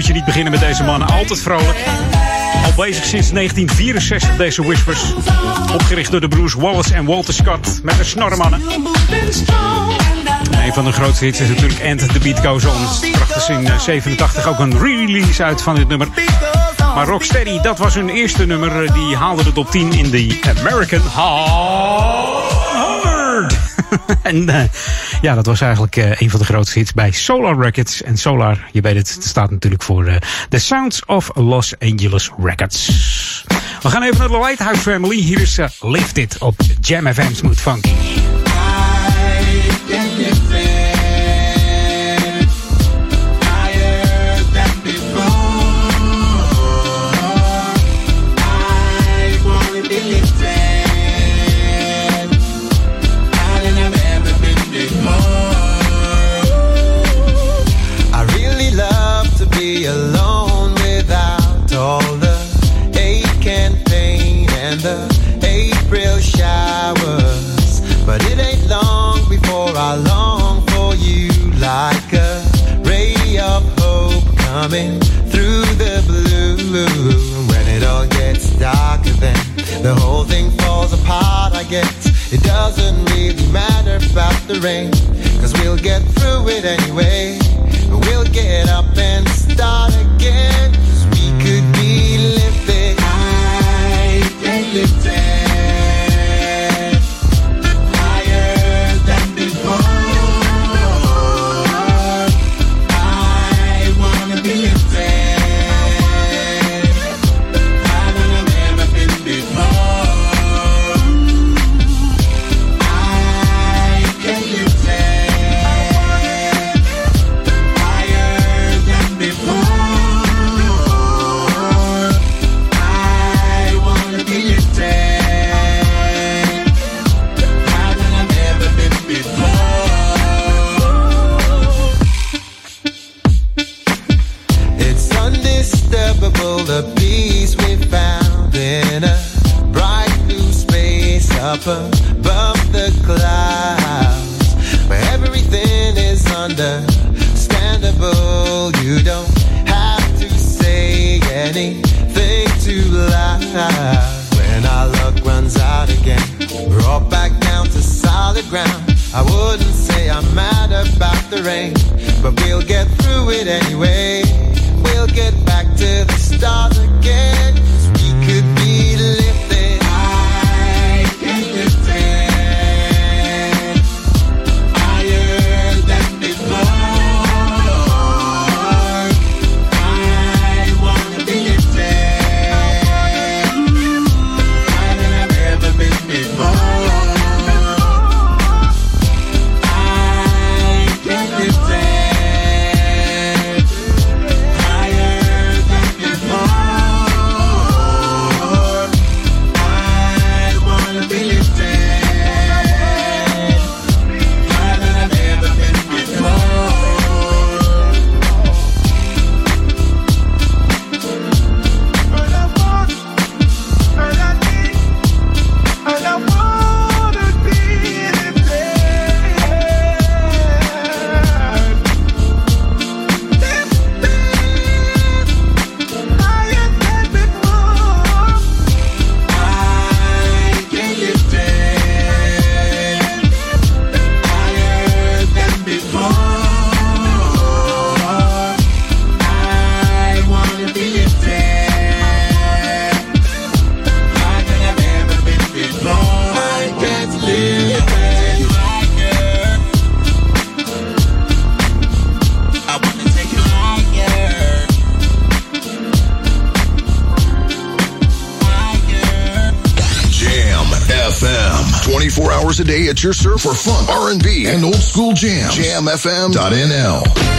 Uurtje niet beginnen met deze man. Altijd vrolijk. Op bezig sinds 1964, deze Whispers. Opgericht door de broers Wallace en Walter Scott met de Snorremannen. En een van de grootste hits is natuurlijk And The Beat Goes On. Brachten in eh, 87 ook een re-release uit van dit nummer. Maar Rocksteady, dat was hun eerste nummer. Eh, Die haalde de top 10 in de American Hard. en eh, ja, dat was eigenlijk eh, een van de grootste hits bij Solar Records. En Solar, je weet het, staat natuurlijk voor eh, The Sounds of Los Angeles Records. We gaan even naar de Lighthouse Family. Hier is eh, Lift It op Jam FM Smooth Funky. Coming through the blue. When it all gets darker, then the whole thing falls apart. I guess it doesn't really matter about the rain, cause we'll get through it anyway. We'll get up and start again. 'cause we could be high and lifted. Your surf for fun, R&B, and old school jams. JamFM.nl.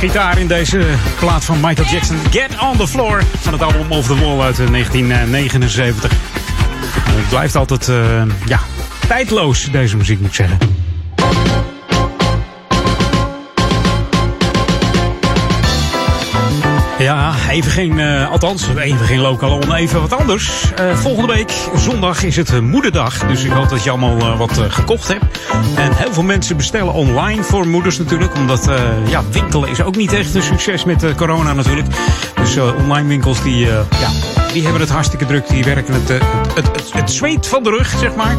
gitaar in deze plaat van Michael Jackson. Get on the floor van het album Off the Wall uit eh, 1979. En Het blijft altijd eh, ja, tijdloos, deze muziek moet ik zeggen. Ja, even geen, eh, althans, even geen lokaal on, even wat anders. Eh, volgende week, zondag, is het eh, moederdag. Dus ik hoop dat je allemaal wat gekocht hebt. En heel veel mensen bestellen online voor moeders natuurlijk. Omdat, ja, winkelen is ook niet echt een succes met corona natuurlijk. Dus online winkels, die, ja, die hebben het hartstikke druk. Die werken het, het, het, het zweet van de rug, zeg maar.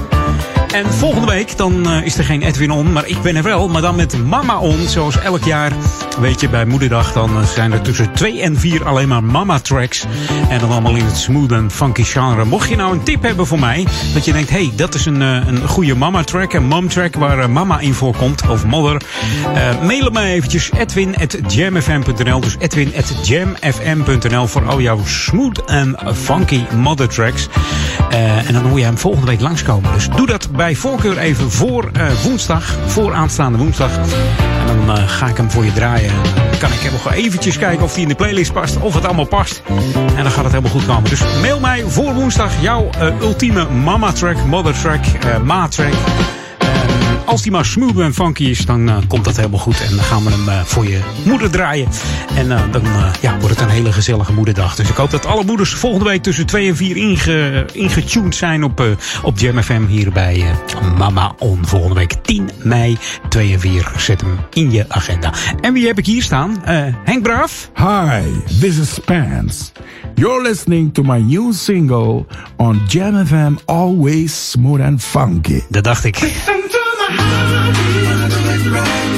En volgende week dan is er geen Edwin on, maar ik ben er wel. Maar dan met Mama on, zoals elk jaar. Weet je, bij Moederdag dan eh, zijn er tussen 2 en 4 alleen maar Mama tracks. En dan allemaal in het smooth en funky genre. Mocht je nou een tip hebben voor mij, dat je denkt, hé, hey, dat is een, eh, een goede Mama track, een mom track waar eh, Mama in voorkomt, of Mother. eh mail me eventjes edwin.jamfm.nl. Dus edwin.jamfm.nl voor al jouw smooth en funky mother tracks. Eh, en dan hoor je hem volgende week langskomen. Dus doe dat bij voorkeur even voor eh, woensdag, voor aanstaande woensdag. En dan eh, ga ik hem voor je draaien. Dan kan ik nog eventjes kijken of hij in de playlist past, of het allemaal past. En dan gaat het helemaal goed komen. Dus mail mij voor woensdag jouw ultieme mama track, mother track, ma track. Als die maar smooth en funky is, dan eh, komt dat helemaal goed. En dan gaan we hem eh, voor je moeder draaien. En eh, dan eh, ja, wordt het een hele gezellige moederdag. Dus ik hoop dat alle moeders volgende week tussen 2 en 4 inge, ingetuned zijn op, eh, op Jam FM hier bij eh, Mama On. Volgende week 10 mei, 2 en 4. Zet hem in je agenda. En wie heb ik hier staan? Eh, Henk Braaf. Hi, this is Spence. You're listening to my new single on Jam FM, always smooth and funky. Dat dacht ik. my heart. Wanna do it right.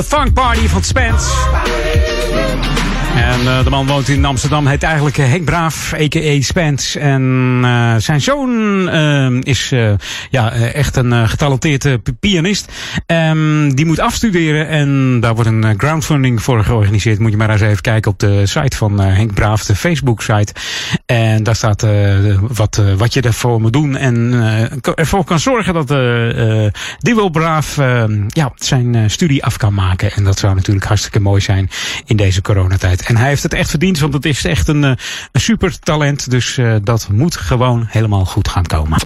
The Funk Party van Spence. En eh, de man woont in Amsterdam, heet eigenlijk eh, Henk Braaf, a.k.a. Spence. En eh, zijn zoon eh, is ja, echt een getalenteerde pi- pianist. Ehm, die moet afstuderen en daar wordt een groundfunding voor georganiseerd. Moet je maar eens even kijken op de site van Henk Braaf, de Facebook-site. En daar staat wat, wat je ervoor moet doen. En ervoor kan zorgen dat wil Braaf ja, zijn studie af kan maken. En dat zou natuurlijk hartstikke mooi zijn in deze coronatijd. En hij heeft het echt verdiend, want het is echt een, eh, een super talent. Dus eh, dat moet gewoon helemaal goed gaan komen.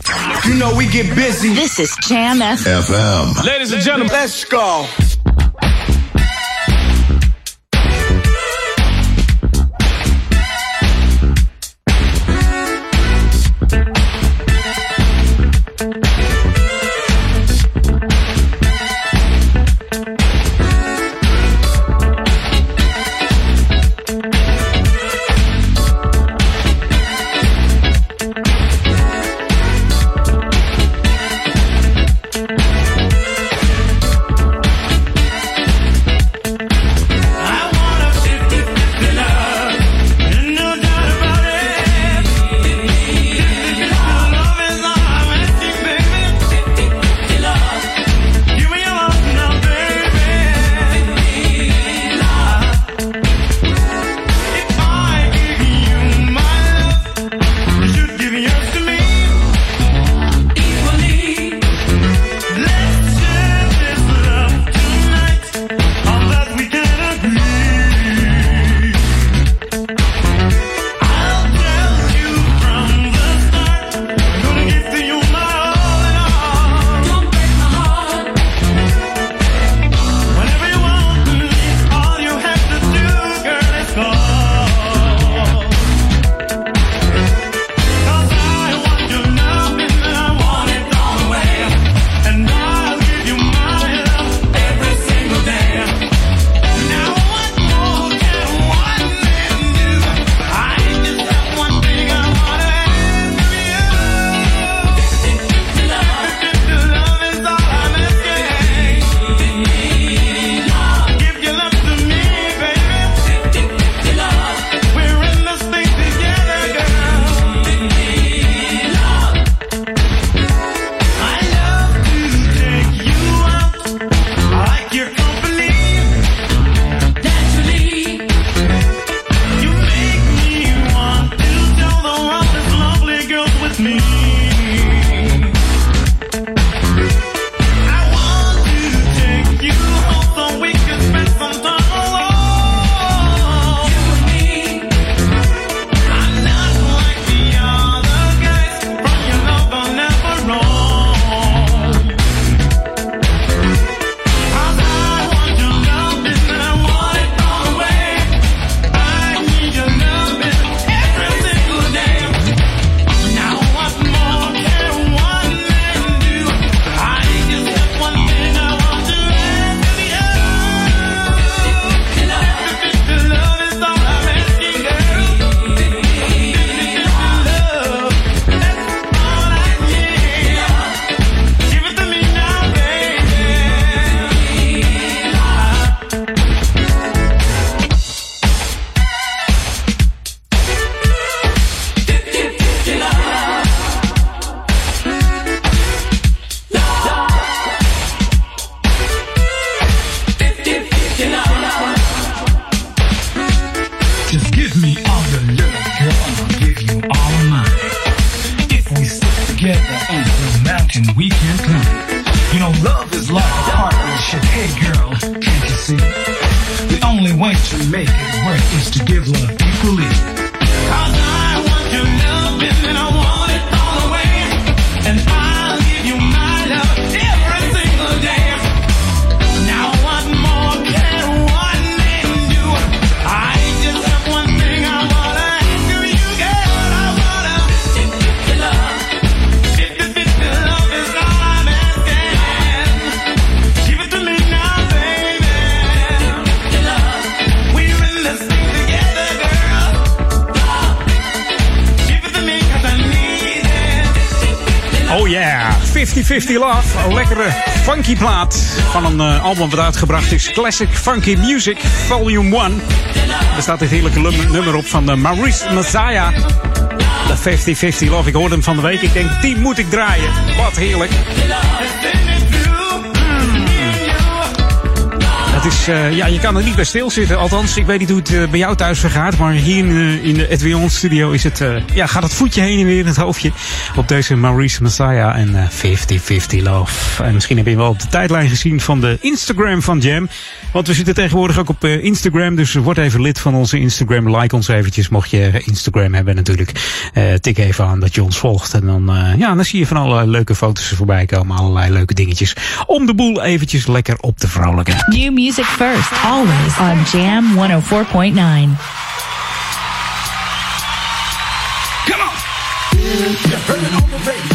You know we get busy. This is Jam FM. FM. Ladies and gentlemen, let's go. Album wat uitgebracht is. Classic Funky Music Volume 1. Er staat dit heerlijke nummer op van de Maurice Messiah. De 50-50 Love. Ik hoorde hem van de week. Ik denk, die moet ik draaien. Wat heerlijk. Is, eh, ja, je kan er niet bij stilzitten. Althans, ik weet niet hoe het eh, bij jou thuis vergaat. Maar hier in, eh, in de Edwion studio is het, ja, gaat het voetje heen en weer in het hoofdje. Op deze Maurice Messiah en eh, 50-50 Love. En misschien heb je wel op de tijdlijn gezien van de Instagram van Jam. Want we zitten tegenwoordig ook op eh, Instagram. Dus word even lid van onze Instagram. Like ons eventjes. Mocht je Instagram hebben natuurlijk. Eh, tik even aan dat je ons volgt. En dan, eh, ja, dan zie je van allerlei leuke foto's er voorbij komen. Allerlei leuke dingetjes. Om de boel eventjes lekker op te vrolijken. New music first, always on Jam 104.9. You heard it on the radio.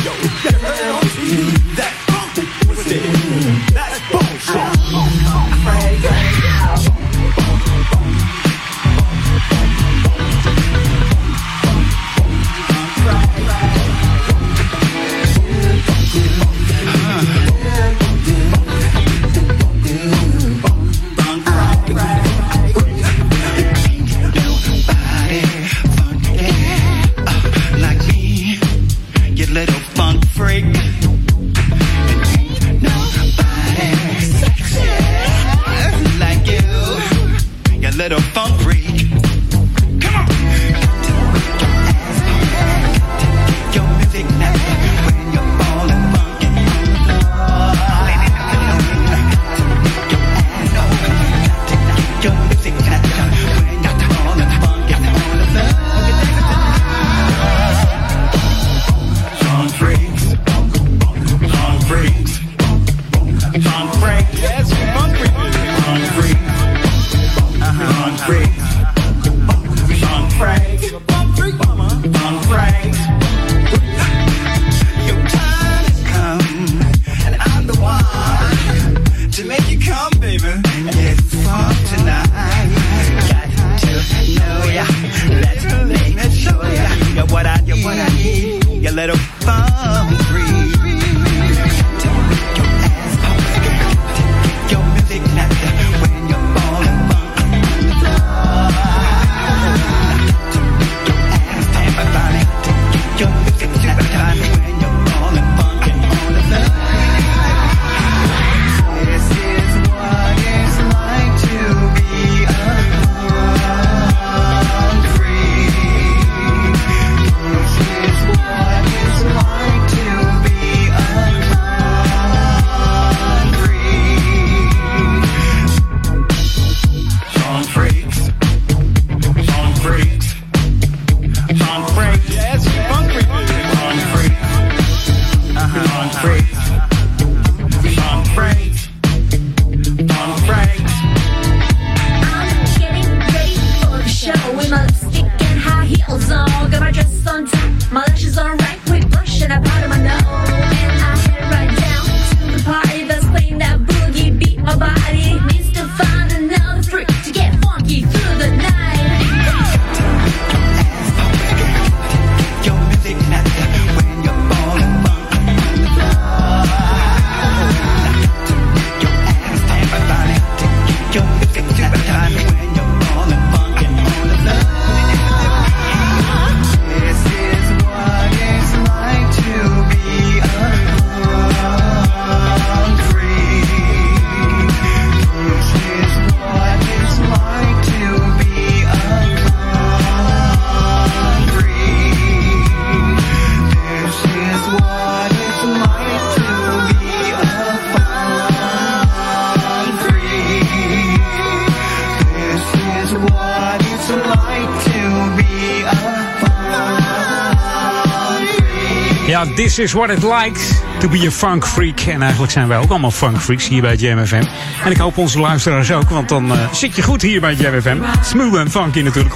This is what it likes to be a funk freak. En eigenlijk zijn wij ook allemaal funk freaks hier bij Jam FM. En ik hoop onze luisteraars ook, want dan eh, zit je goed hier bij Jam FM. Smooth en funky natuurlijk,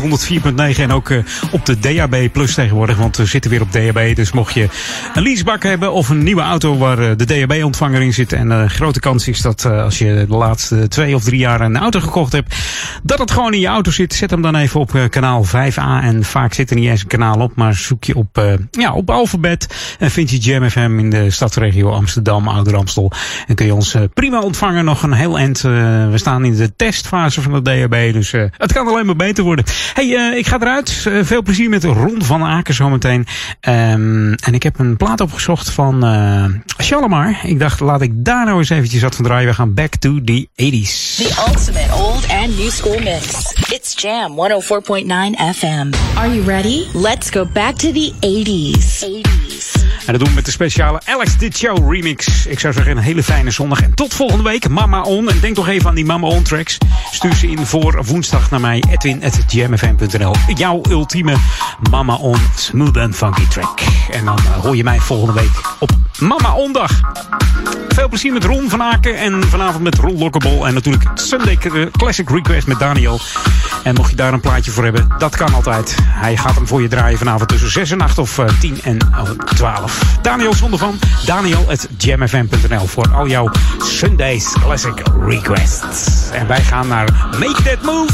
104.9 en ook eh, op de DAB Plus tegenwoordig. Want we zitten weer op DAB, dus mocht je een leasebak hebben of een nieuwe auto waar eh, de DAB-ontvanger in zit. En grote kans is dat als je de laatste twee of drie jaar een auto gekocht hebt, dat het gewoon in je auto zit. Zet hem dan even op eh, kanaal 5A. En vaak zit er niet eens een kanaal op, maar zoek je op, eh, ja, op alfabet En vind je Jam FM in de stadsregio Amsterdam, Ouder Amstel. En kun je ons eh, prima ontvangen nog een heel eind. we staan in de testfase van de DHB, dus het kan alleen maar beter worden. hey, ik ga eruit. Veel plezier met Ron van Aken zometeen. Ehm, en ik heb een plaat opgezocht van Shalimar. Ik dacht, laat ik daar nou eens eventjes wat van draaien. We gaan back to the 80s. The ultimate old and new school It's Jam 104.9 FM. Are you ready? Let's go back to the 80s. 80s. En dat doen we met de speciale Alex Dit Show remix. Ik zou zeggen een hele fijne zondag. En tot volgende week. Mama On. En denk toch even aan die Mama On tracks. Stuur ze in voor woensdag naar mij. Edwin.jamfm.nl Jouw ultieme Mama On smooth and funky track. En dan eh, hoor je mij volgende week op Mama On dag. Veel plezier met Ron van Aken. En vanavond met Ron Lockable. En natuurlijk Sunday Classic Request met Daniel. En mocht je daar een plaatje voor hebben, dat kan altijd. Hij gaat hem voor je draaien vanavond tussen 6 en 8 of eh, 10 en eh, 12. Daniel zonder van daniel.jamfm.nl voor al jouw Sundays Classic Requests. En wij gaan naar Make That Move.